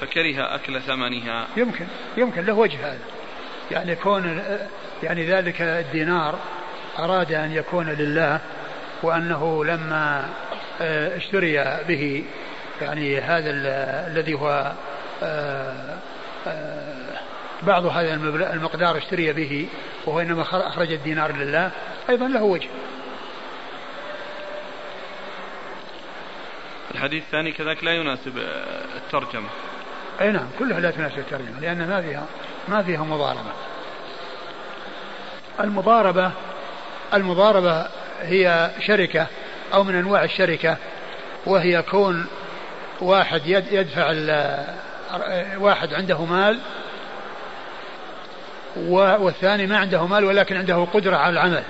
فكره أكل ثمنها
يمكن يمكن له وجه هذا يعني كون يعني ذلك الدينار أراد أن يكون لله وأنه لما آه، اشتري به يعني هذا الذي هو آه، آه، بعض هذا المقدار اشتري به وهو إنما أخرج الدينار لله أيضا له وجه
الحديث الثاني كذلك لا يناسب آه، الترجمة
أي نعم كلها لا تناسب الترجمة لأن ما فيها ما فيها مضاربة المضاربة المضاربة هي شركة أو من أنواع الشركة وهي كون واحد يدفع آه، واحد عنده مال والثاني ما عنده مال ولكن عنده قدرة على العمل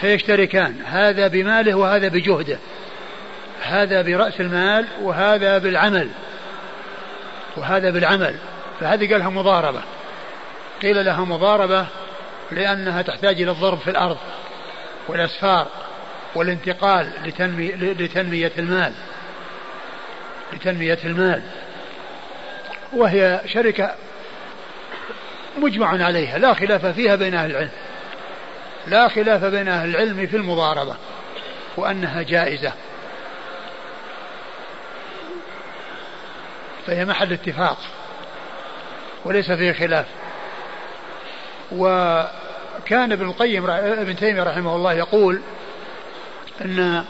فيشتركان هذا بماله وهذا بجهده هذا برأس المال وهذا بالعمل وهذا بالعمل فهذه قالها مضاربة قيل لها مضاربة لأنها تحتاج إلى الضرب في الأرض والأسفار والانتقال لتنمي لتنمية المال لتنمية المال وهي شركة مجمع عليها لا خلاف فيها بين أهل العلم لا خلاف بين أهل العلم في المضاربة وأنها جائزة فهي محل اتفاق وليس فيه خلاف وكان ابن القيم ابن تيمية رحمه الله يقول أن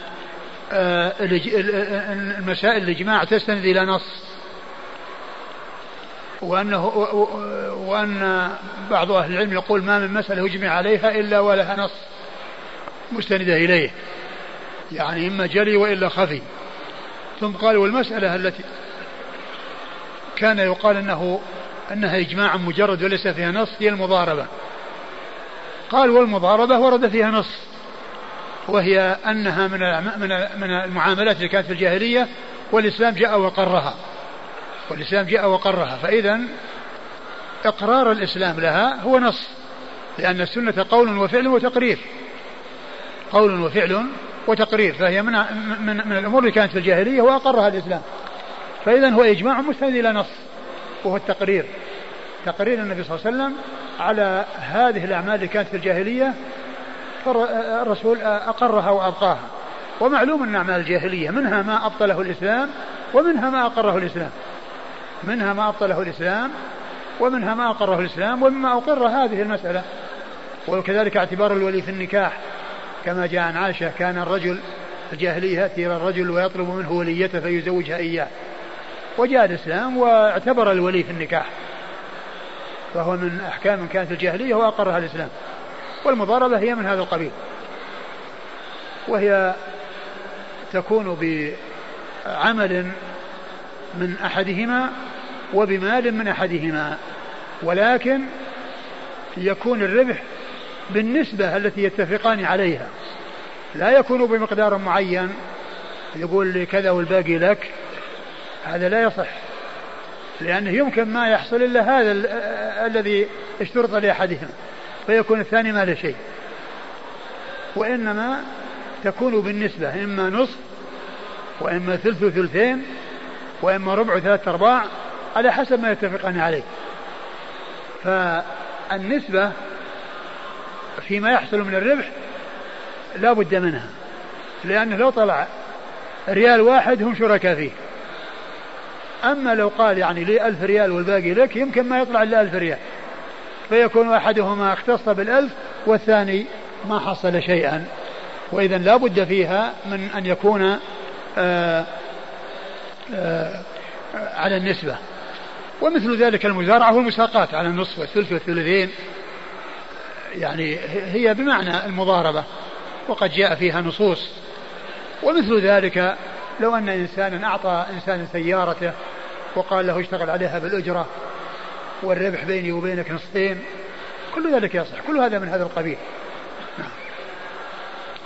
آه، المسائل الإجماع تستند إلى نص وأنه وأن بعض أهل العلم يقول ما من مسألة أجمع عليها إلا ولها نص مستندة إليه يعني إما جلي وإلا خفي ثم قال والمسألة التي كان يقال أنه أنها إجماع مجرد وليس فيها نص هي المضاربة قال والمضاربة ورد فيها نص وهي أنها من من المعاملات اللي كانت في الجاهلية والإسلام جاء وقرها والإسلام جاء وقرها فإذا إقرار الإسلام لها هو نص لأن السنة قول وفعل وتقرير قول وفعل وتقرير فهي من, من, من الأمور اللي كانت في الجاهلية وأقرها الإسلام فإذا هو إجماع مستند إلى نص وهو التقرير تقرير النبي صلى الله عليه وسلم على هذه الأعمال اللي كانت في الجاهلية فالرسول أقرها وأبقاها ومعلوم أن أعمال الجاهلية منها ما أبطله الإسلام ومنها ما أقره الإسلام منها ما أبطله الإسلام ومنها ما أقره الإسلام ومما أقر هذه المسألة وكذلك اعتبار الولي في النكاح كما جاء عن عائشة كان الرجل الجاهلية يأتي إلى الرجل ويطلب منه وليته فيزوجها إياه وجاء الإسلام واعتبر الولي في النكاح فهو من أحكام كانت الجاهلية وأقرها الإسلام والمضاربة هي من هذا القبيل وهي تكون بعمل من أحدهما وبمال من أحدهما ولكن يكون الربح بالنسبة التي يتفقان عليها لا يكون بمقدار معين يقول كذا والباقي لك هذا لا يصح لأنه يمكن ما يحصل إلا هذا الذي اشترط لأحدهما فيكون الثاني ما له شيء وإنما تكون بالنسبة إما نصف وإما ثلث ثلثين وإما ربع ثلاثة أرباع على حسب ما يتفقان عليه فالنسبة فيما يحصل من الربح لا بد منها لأنه لو طلع ريال واحد هم شركاء فيه أما لو قال يعني لي ألف ريال والباقي لك يمكن ما يطلع إلا ألف ريال فيكون أحدهما اختص بالألف والثاني ما حصل شيئا وإذا لا بد فيها من أن يكون آآ آه، آآ آه، على النسبة ومثل ذلك المزارعة والمساقات على النصف والثلث والثلثين يعني هي بمعنى المضاربة وقد جاء فيها نصوص ومثل ذلك لو أن إنسانا أعطى إنسان سيارته وقال له اشتغل عليها بالأجرة والربح بيني وبينك نصفين كل ذلك يصح كل هذا من هذا القبيل
نعم.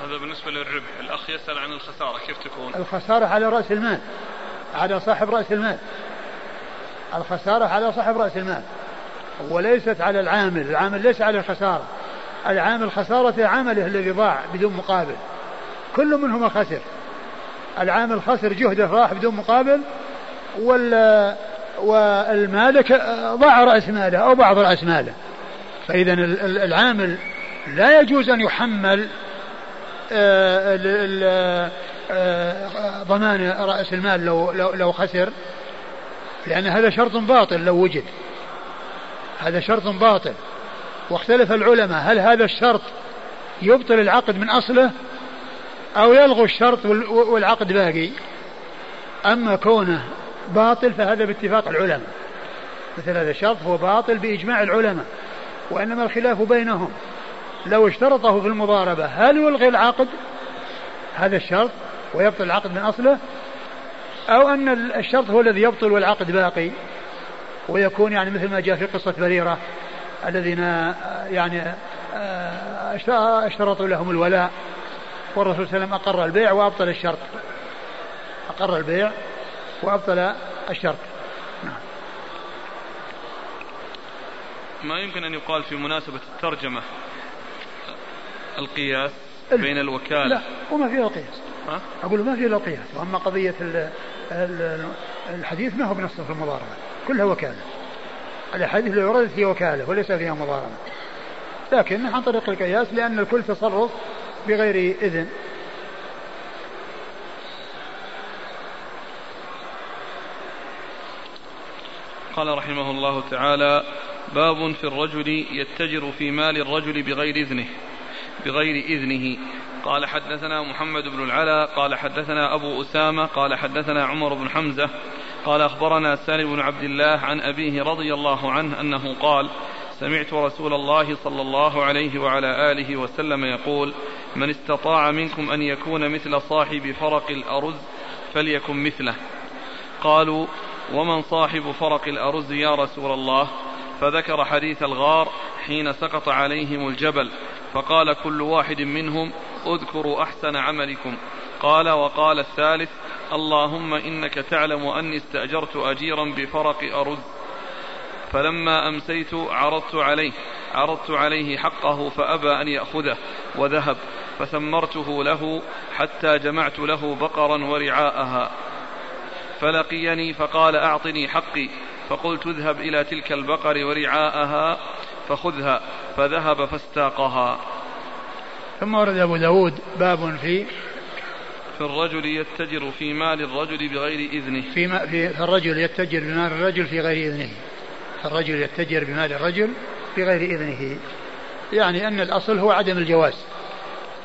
هذا بالنسبة للربح الأخ يسأل عن الخسارة كيف تكون
الخسارة على رأس المال على صاحب رأس المال الخسارة على صاحب رأس المال وليست على العامل العامل ليس على الخسارة العامل خسارته عمله الذي ضاع بدون مقابل كل منهما خسر العامل خسر جهده راح بدون مقابل وال والمالك ضاع رأس ماله أو بعض رأس ماله فإذا العامل لا يجوز أن يحمل آه، آه، ضمان رأس المال لو لو لو خسر لأن هذا شرط باطل لو وجد هذا شرط باطل واختلف العلماء هل هذا الشرط يبطل العقد من أصله أو يلغو الشرط والعقد باقي أما كونه باطل فهذا باتفاق العلماء مثل هذا الشرط هو باطل بإجماع العلماء وإنما الخلاف بينهم لو اشترطه في المضاربة هل يلغي العقد هذا الشرط ويبطل العقد من أصله أو أن الشرط هو الذي يبطل والعقد باقي ويكون يعني مثل ما جاء في قصة بريرة الذين آه، يعني آه، اشترطوا لهم الولاء والرسول صلى الله عليه وسلم أقر البيع وأبطل الشرط أقر البيع وأبطل الشرط نعم.
ما يمكن أن يقال في مناسبة الترجمة القياس بين الوكالة لا
وما فيها ها؟ أقول ما فيها القياس وأما قضية الحديث ما هو بنص في المضاربة كلها وكالة الأحاديث اللي وردت هي وكالة وليس فيها مضاربة لكن عن طريق القياس لأن الكل تصرف بغير إذن
قال رحمه الله تعالى باب في الرجل يتجر في مال الرجل بغير إذنه بغير إذنه قال حدثنا محمد بن العلاء قال حدثنا أبو أسامة قال حدثنا عمر بن حمزة قال أخبرنا سالم بن عبد الله عن أبيه رضي الله عنه أنه قال سمعت رسول الله صلى الله عليه وعلى آله وسلم يقول من استطاع منكم أن يكون مثل صاحب فرق الأرز فليكن مثله قالوا ومن صاحب فرق الأرز يا رسول الله فذكر حديث الغار حين سقط عليهم الجبل فقال كل واحد منهم اذكروا أحسن عملكم قال وقال الثالث اللهم إنك تعلم أني استأجرت أجيرا بفرق أرز فلما أمسيت عرضت عليه عرضت عليه حقه فأبى أن يأخذه وذهب فثمرته له حتى جمعت له بقرا ورعاءها فلقيني فقال أعطني حقي فقلت اذهب إلى تلك البقر ورعاءها فخذها فذهب فاستاقها
ثم ورد أبو داود باب في
في الرجل يتجر في مال الرجل بغير إذنه
في, ما في, في الرجل يتجر بمال الرجل في غير إذنه في الرجل يتجر بمال الرجل بغير إذنه يعني أن الأصل هو عدم الجواز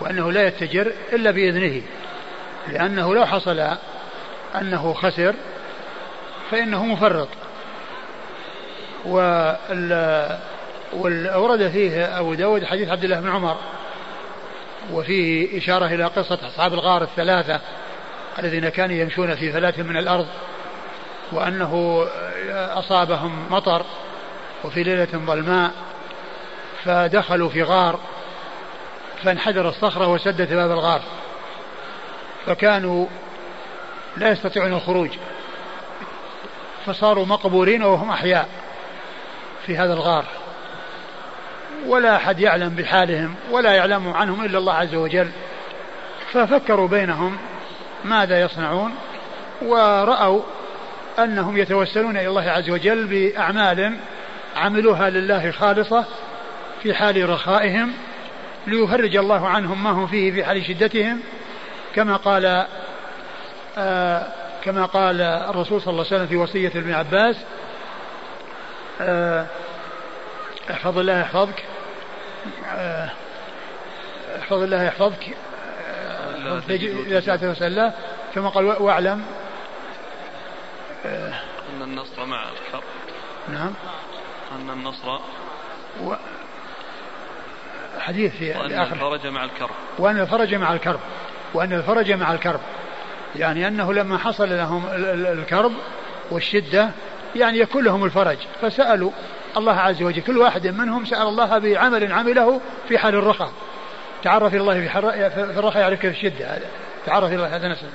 وأنه لا يتجر إلا بإذنه لأنه لو حصل أنه خسر فإنه مفرط وال... ورد فيه أبو داود حديث عبد الله بن عمر وفيه إشارة إلى قصة أصحاب الغار الثلاثة الذين كانوا يمشون في فلاة من الأرض وأنه أصابهم مطر وفي ليلة ظلماء فدخلوا في غار فانحدر الصخرة وسدت باب الغار فكانوا لا يستطيعون الخروج فصاروا مقبورين وهم أحياء في هذا الغار ولا أحد يعلم بحالهم ولا يعلم عنهم إلا الله عز وجل ففكروا بينهم ماذا يصنعون ورأوا أنهم يتوسلون إلى الله عز وجل بأعمال عملوها لله خالصة في حال رخائهم ليفرج الله عنهم ما هم فيه في حال شدتهم كما قال آه كما قال الرسول صلى الله عليه وسلم في وصية ابن عباس آه احفظ الله يحفظك آه، احفظ الله يحفظك آه، إلى ساعة وسلا ثم قال واعلم
آه، أن النصر مع الحق
نعم
أن النصر و... حديث في وأن الآخر الفرج مع
الكرب وأن الفرج مع الكرب وأن الفرج مع الكرب يعني أنه لما حصل لهم الكرب والشدة يعني يكون لهم الفرج فسألوا الله عز وجل كل واحد منهم سأل الله بعمل عمله في حال الرخاء تعرف إلى الله في الرخاء يعرفك في الشدة هذا تعرف إلى الله هذا نسل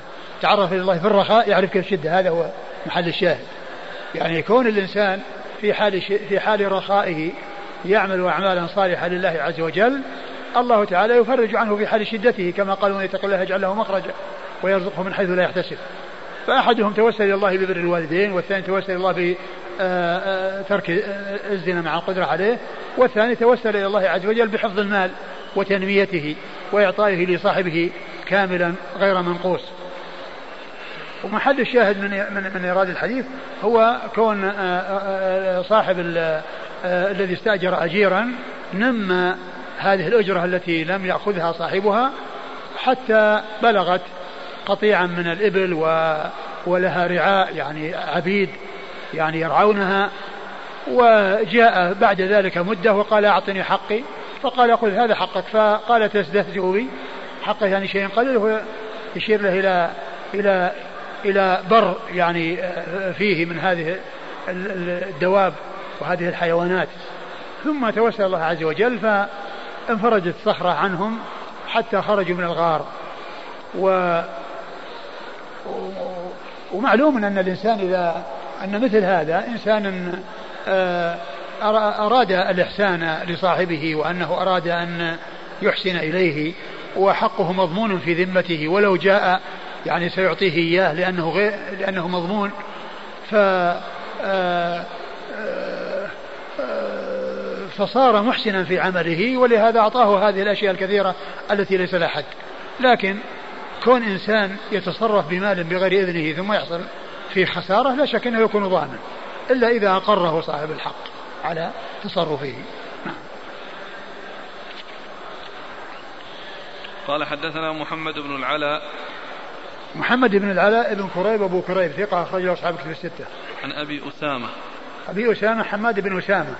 تعرف إلى الله في الرخاء يعرفك في الشدة هذا هو محل الشاهد يعني كون الإنسان في حال في حال رخائه يعمل أعمالا صالحة لله عز وجل الله تعالى يفرج عنه في حال شدته كما قال ومن يتق الله يجعل له مخرجا ويرزقه من حيث لا يحتسب فأحدهم توسل إلى الله ببر الوالدين والثاني توسل إلى الله بترك آه، آه، آه، الزنا مع القدرة عليه والثاني توسل إلى الله عز وجل بحفظ المال وتنميته وإعطائه لصاحبه كاملا غير منقوص ومحل الشاهد من من من ايراد الحديث هو كون صاحب الذي استاجر اجيرا نمى هذه الاجره التي لم ياخذها صاحبها حتى بلغت قطيعا من الإبل و... ولها رعاء يعني عبيد يعني يرعونها وجاء بعد ذلك مدة وقال أعطني حقي فقال قل هذا حقك فقال تستهزئ بي حقه يعني شيء قليل هو يشير له إلى إلى إلى بر يعني آه، فيه من هذه الدواب وهذه الحيوانات ثم توسل الله عز وجل فانفرجت الصخرة عنهم حتى خرجوا من الغار و ومعلوم أن الإنسان إذا أن مثل هذا إنسان آه، أراد الإحسان لصاحبه وأنه أراد أن يحسن إليه وحقه مضمون في ذمته ولو جاء يعني سيعطيه إياه لأنه غير لأنه مضمون ف آه، آه، فصار محسنا في عمله ولهذا أعطاه هذه الأشياء الكثيرة التي ليس لها حد لكن كون إنسان يتصرف بمال بغير إذنه ثم يحصل في خسارة لا شك أنه يكون ظالما إلا إذا أقره صاحب الحق على تصرفه نعم.
قال حدثنا محمد بن العلاء
محمد بن العلاء بن كريب أبو كريب ثقة اخرج له أصحاب كتب الستة
عن أبي أسامة
أبي أسامة حماد بن أسامة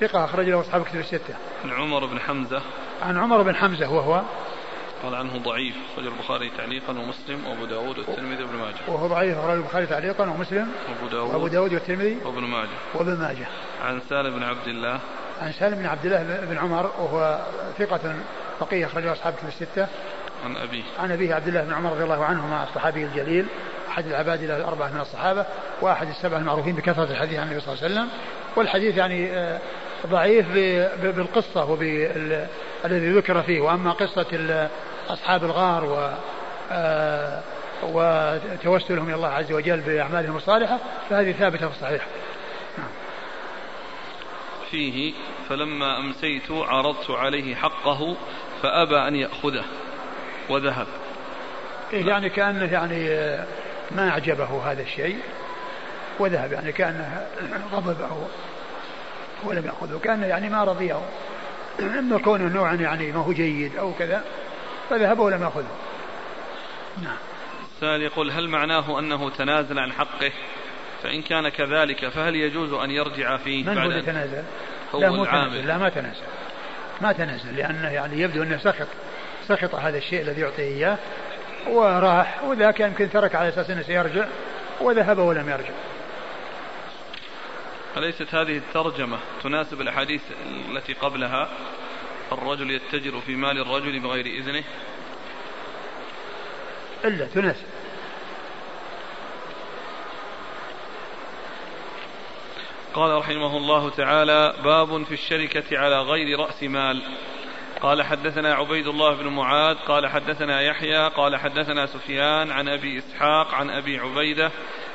ثقة أخرج له أصحاب كتب الستة.
عن عمر بن حمزة.
عن عمر بن حمزة وهو
قال عنه ضعيف خرج البخاري تعليقا ومسلم وأبو داود والترمذي وابن ماجه
وهو ضعيف خرج البخاري تعليقا ومسلم وأبو
داود وأبو داود والترمذي
وابن ماجه وابن ماجه
عن سالم بن عبد الله
عن سالم بن عبد الله بن عمر وهو ثقة فقيه خرج أصحاب كتب الستة
عن
أبيه عن أبيه عبد الله بن عمر رضي الله عنهما الصحابي الجليل أحد العباد الأربعة من الصحابة وأحد السبعة المعروفين بكثرة الحديث عن النبي صلى الله عليه وسلم والحديث يعني آه ضعيف بالقصة الذي ذكر فيه وأما قصة أصحاب الغار و آه، وتوسلهم إلى الله عز وجل بأعمالهم الصالحة فهذه ثابتة في الصحيح نعم.
فيه فلما أمسيت عرضت عليه حقه فأبى أن يأخذه وذهب
إيه يعني كأنه يعني آه، ما أعجبه هذا الشيء وذهب يعني كأنه غضب أو ولم يأخذه كان يعني ما رضيه أما كونه نوعا يعني ما هو جيد أو كذا فذهب ولم يأخذه
نعم السائل يقول هل معناه أنه تنازل عن حقه فإن كان كذلك فهل يجوز أن يرجع فيه
من هو تنازل هو لا العامل لا ما تنازل ما تنازل لأنه يعني يبدو أنه سخط سخط هذا الشيء الذي يعطيه إياه وراح وذاك يمكن ترك على أساس أنه سيرجع وذهب ولم يرجع
أليست هذه الترجمة تناسب الأحاديث التي قبلها الرجل يتجر في مال الرجل بغير إذنه
إلا تناسب
قال رحمه الله تعالى باب في الشركة على غير رأس مال قال حدثنا عبيد الله بن معاذ قال حدثنا يحيى قال حدثنا سفيان عن أبي إسحاق عن أبي عبيدة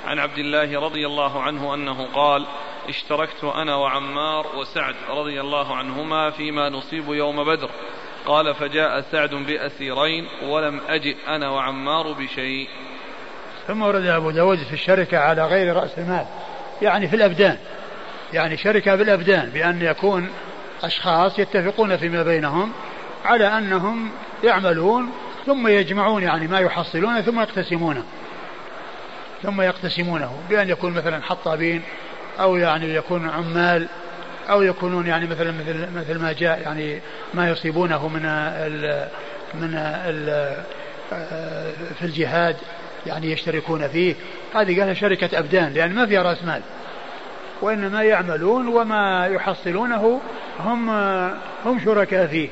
عن عبد الله رضي الله عنه انه قال اشتركت انا وعمار وسعد رضي الله عنهما فيما نصيب يوم بدر قال فجاء سعد باسيرين ولم اجئ انا وعمار بشيء
ثم ورد ابو داود في الشركه على غير راس المال يعني في الابدان يعني شركه بالابدان بان يكون اشخاص يتفقون فيما بينهم على انهم يعملون ثم يجمعون يعني ما يحصلونه ثم يقتسمونه ثم يقتسمونه بأن يكون مثلا حطابين أو يعني يكون عمال أو يكونون يعني مثلا مثل مثل ما جاء يعني ما يصيبونه من الـ من الـ في الجهاد يعني يشتركون فيه هذه قالها شركة أبدان لأن ما فيها رأس مال وإنما يعملون وما يحصلونه هم هم شركاء فيه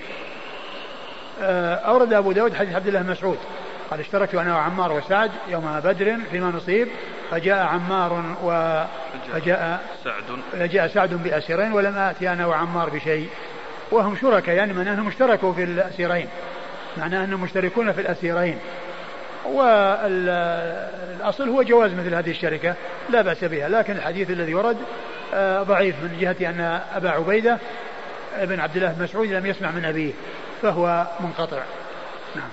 أورد أبو داود حديث عبد الله مسعود قال اشتركت انا وعمار وسعد يوم بدر فيما نصيب فجاء عمار و فجاء سعد فجاء سعد باسيرين ولم اتي انا وعمار بشيء وهم شركاء يعني معناه انهم اشتركوا في الاسيرين معناه انهم مشتركون في الاسيرين والاصل هو جواز مثل هذه الشركه لا باس بها لكن الحديث الذي ورد آه، ضعيف من جهه ان ابا عبيده بن عبد الله بن مسعود لم يسمع من ابيه فهو منقطع نعم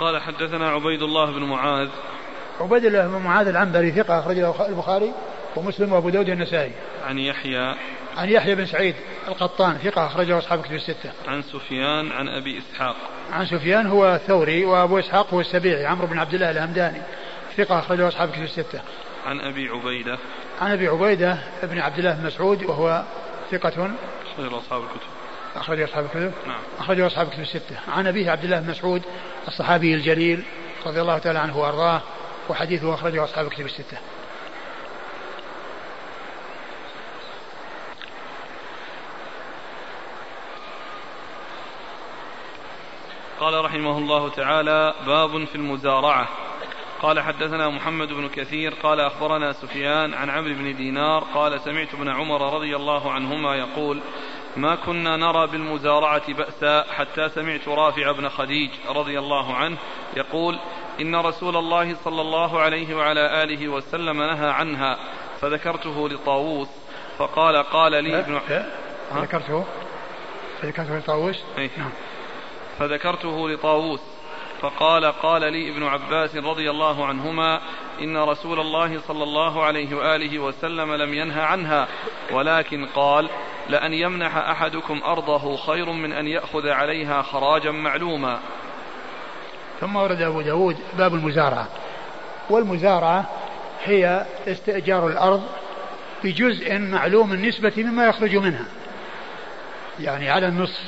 قال حدثنا عبيد الله بن معاذ
عبيد الله بن معاذ العنبري ثقة أخرج له البخاري ومسلم وأبو داود النسائي
عن يحيى
عن يحيى بن سعيد القطان ثقة أخرجه أصحاب كتب الستة
عن سفيان عن أبي إسحاق
عن سفيان هو الثوري وأبو إسحاق هو السبيعي عمرو بن عبد الله الهمداني ثقة أخرجه أصحاب كتب الستة
عن أبي عبيدة
عن أبي عبيدة بن عبد الله بن مسعود وهو ثقة
أخرج
أصحاب الكتب أخرجه أصحاب الكتب نعم أخرجه أصحاب الكتب الستة عن أبيه عبد الله بن مسعود الصحابي الجليل رضي الله تعالى عنه وأرضاه وحديثه أخرجه أصحاب الكتب الستة
قال رحمه الله تعالى باب في المزارعة قال حدثنا محمد بن كثير قال أخبرنا سفيان عن عمرو بن دينار قال سمعت ابن عمر رضي الله عنهما يقول ما كنا نرى بالمزارعة بأسا حتى سمعت رافع بن خديج رضي الله عنه يقول إن رسول الله صلى الله عليه وعلى آله وسلم نهى عنها فذكرته لطاووس فقال قال لي ابن ذكرته
فذكرته لطاووس إيه. نعم.
فذكرته لطاووس فقال قال لي ابن عباس رضي الله عنهما إن رسول الله صلى الله عليه وآله وسلم لم ينه عنها ولكن قال لأن يمنح أحدكم أرضه خير من أن يأخذ عليها خراجا معلوما
ثم ورد أبو داود باب المزارعة والمزارعة هي استئجار الأرض بجزء معلوم النسبة مما يخرج منها يعني على النصف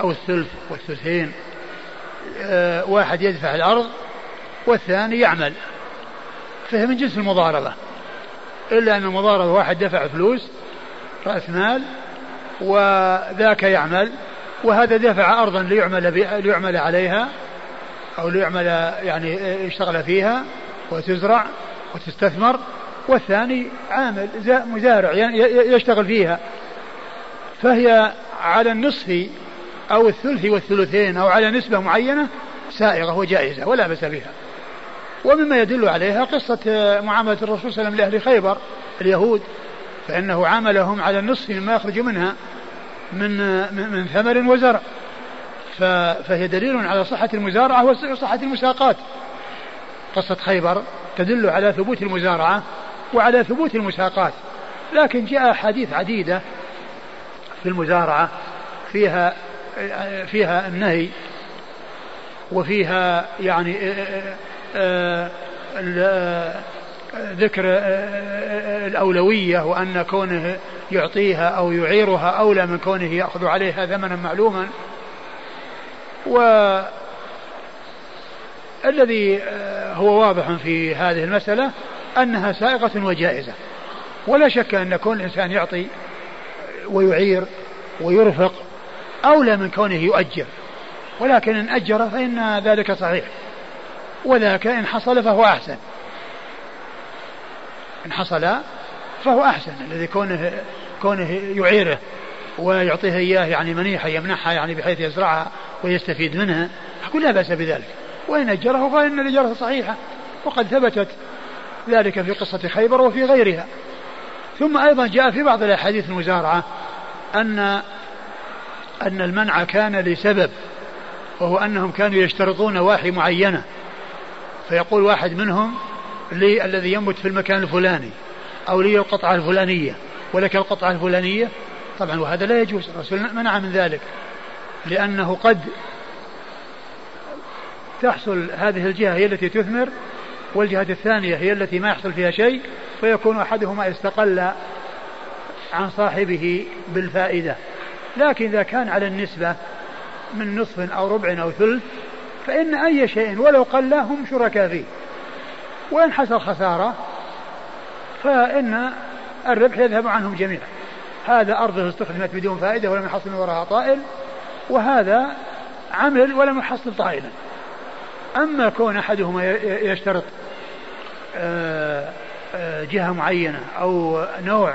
أو الثلث والثلثين آه، واحد يدفع الأرض والثاني يعمل فهي من جنس المضاربة إلا أن المضاربة واحد دفع فلوس رأس مال وذاك يعمل وهذا دفع أرضا ليعمل, ليعمل عليها أو ليعمل يعني يشتغل فيها وتزرع وتستثمر والثاني عامل مزارع يشتغل فيها فهي على النصف أو الثلث والثلثين أو على نسبة معينة سائغة وجائزة ولا بأس بها ومما يدل عليها قصة معاملة الرسول صلى الله عليه وسلم لأهل خيبر اليهود فإنه عاملهم على النصف مما يخرج منها من من ثمر وزرع فهي دليل على صحة المزارعة وصحة المساقات قصة خيبر تدل على ثبوت المزارعة وعلى ثبوت المساقات لكن جاء أحاديث عديدة في المزارعة فيها فيها النهي وفيها يعني آه، آه، آه، ذكر آه، آه، آه، الأولوية وأن كونه يعطيها أو يعيرها أولى من كونه يأخذ عليها ثمنا معلوما والذي هو واضح في هذه المسألة أنها سائغة وجائزة ولا شك أن كون الإنسان يعطي ويعير ويرفق أولى من كونه يؤجر ولكن إن أجر فإن ذلك صحيح وذاك إن حصل فهو أحسن إن حصل فهو أحسن الذي كونه كونه يعيره ويعطيه إياه يعني منيحة يمنحها يعني بحيث يزرعها ويستفيد منها أقول لا بأس بذلك وإن أجره فإن الإجارة صحيحة وقد ثبتت ذلك في قصة خيبر وفي غيرها ثم أيضا جاء في بعض الأحاديث المزارعة أن أن المنع كان لسبب وهو أنهم كانوا يشترطون واحي معينة فيقول واحد منهم لي الذي ينبت في المكان الفلاني أو لي القطعة الفلانية ولك القطعة الفلانية طبعا وهذا لا يجوز الرسول منع من ذلك لأنه قد تحصل هذه الجهة هي التي تثمر والجهة الثانية هي التي ما يحصل فيها شيء فيكون أحدهما استقل عن صاحبه بالفائدة لكن إذا كان على النسبة من نصف أو ربع أو ثلث فإن أي شيء ولو قل هم شركاء فيه وإن حصل خسارة فإن الربح يذهب عنهم جميعا هذا أرضه استخدمت بدون فائدة ولم يحصل من وراها طائل وهذا عمل ولم يحصل طائلا أما كون أحدهما يشترط آه، آه، جهة معينة أو نوع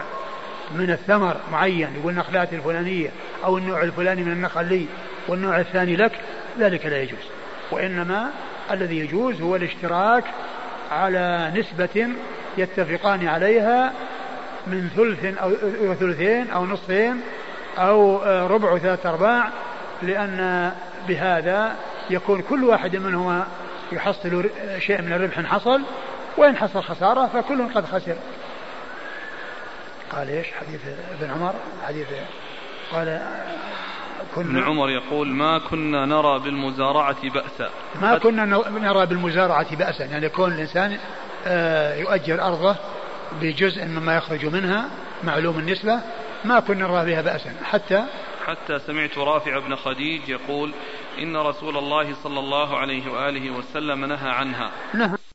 من الثمر معين يقول نخلات الفلانية أو النوع الفلاني من النخل لي والنوع الثاني لك ذلك لا يجوز وإنما الذي يجوز هو الاشتراك على نسبة يتفقان عليها من ثلث أو ثلثين أو نصفين أو آه، ربع ثلاثة أرباع لأن بهذا يكون كل واحد منهما يحصل شيء من الربح حصل وإن حصل خسارة فكل قد خسر قال إيش حديث ابن عمر
حديث قال كنا ابن عمر يقول ما كنا نرى بالمزارعة بأسا
ما كنا نرى بالمزارعة بأسا يعني يكون الإنسان آه، يؤجر أرضه بجزء مما يخرج منها معلوم النسبة ما كنا نرى بها بأسا حتى
حتى سمعت رافع بن خديج يقول إن رسول الله صلى الله عليه وآله وسلم نهى عنها نهى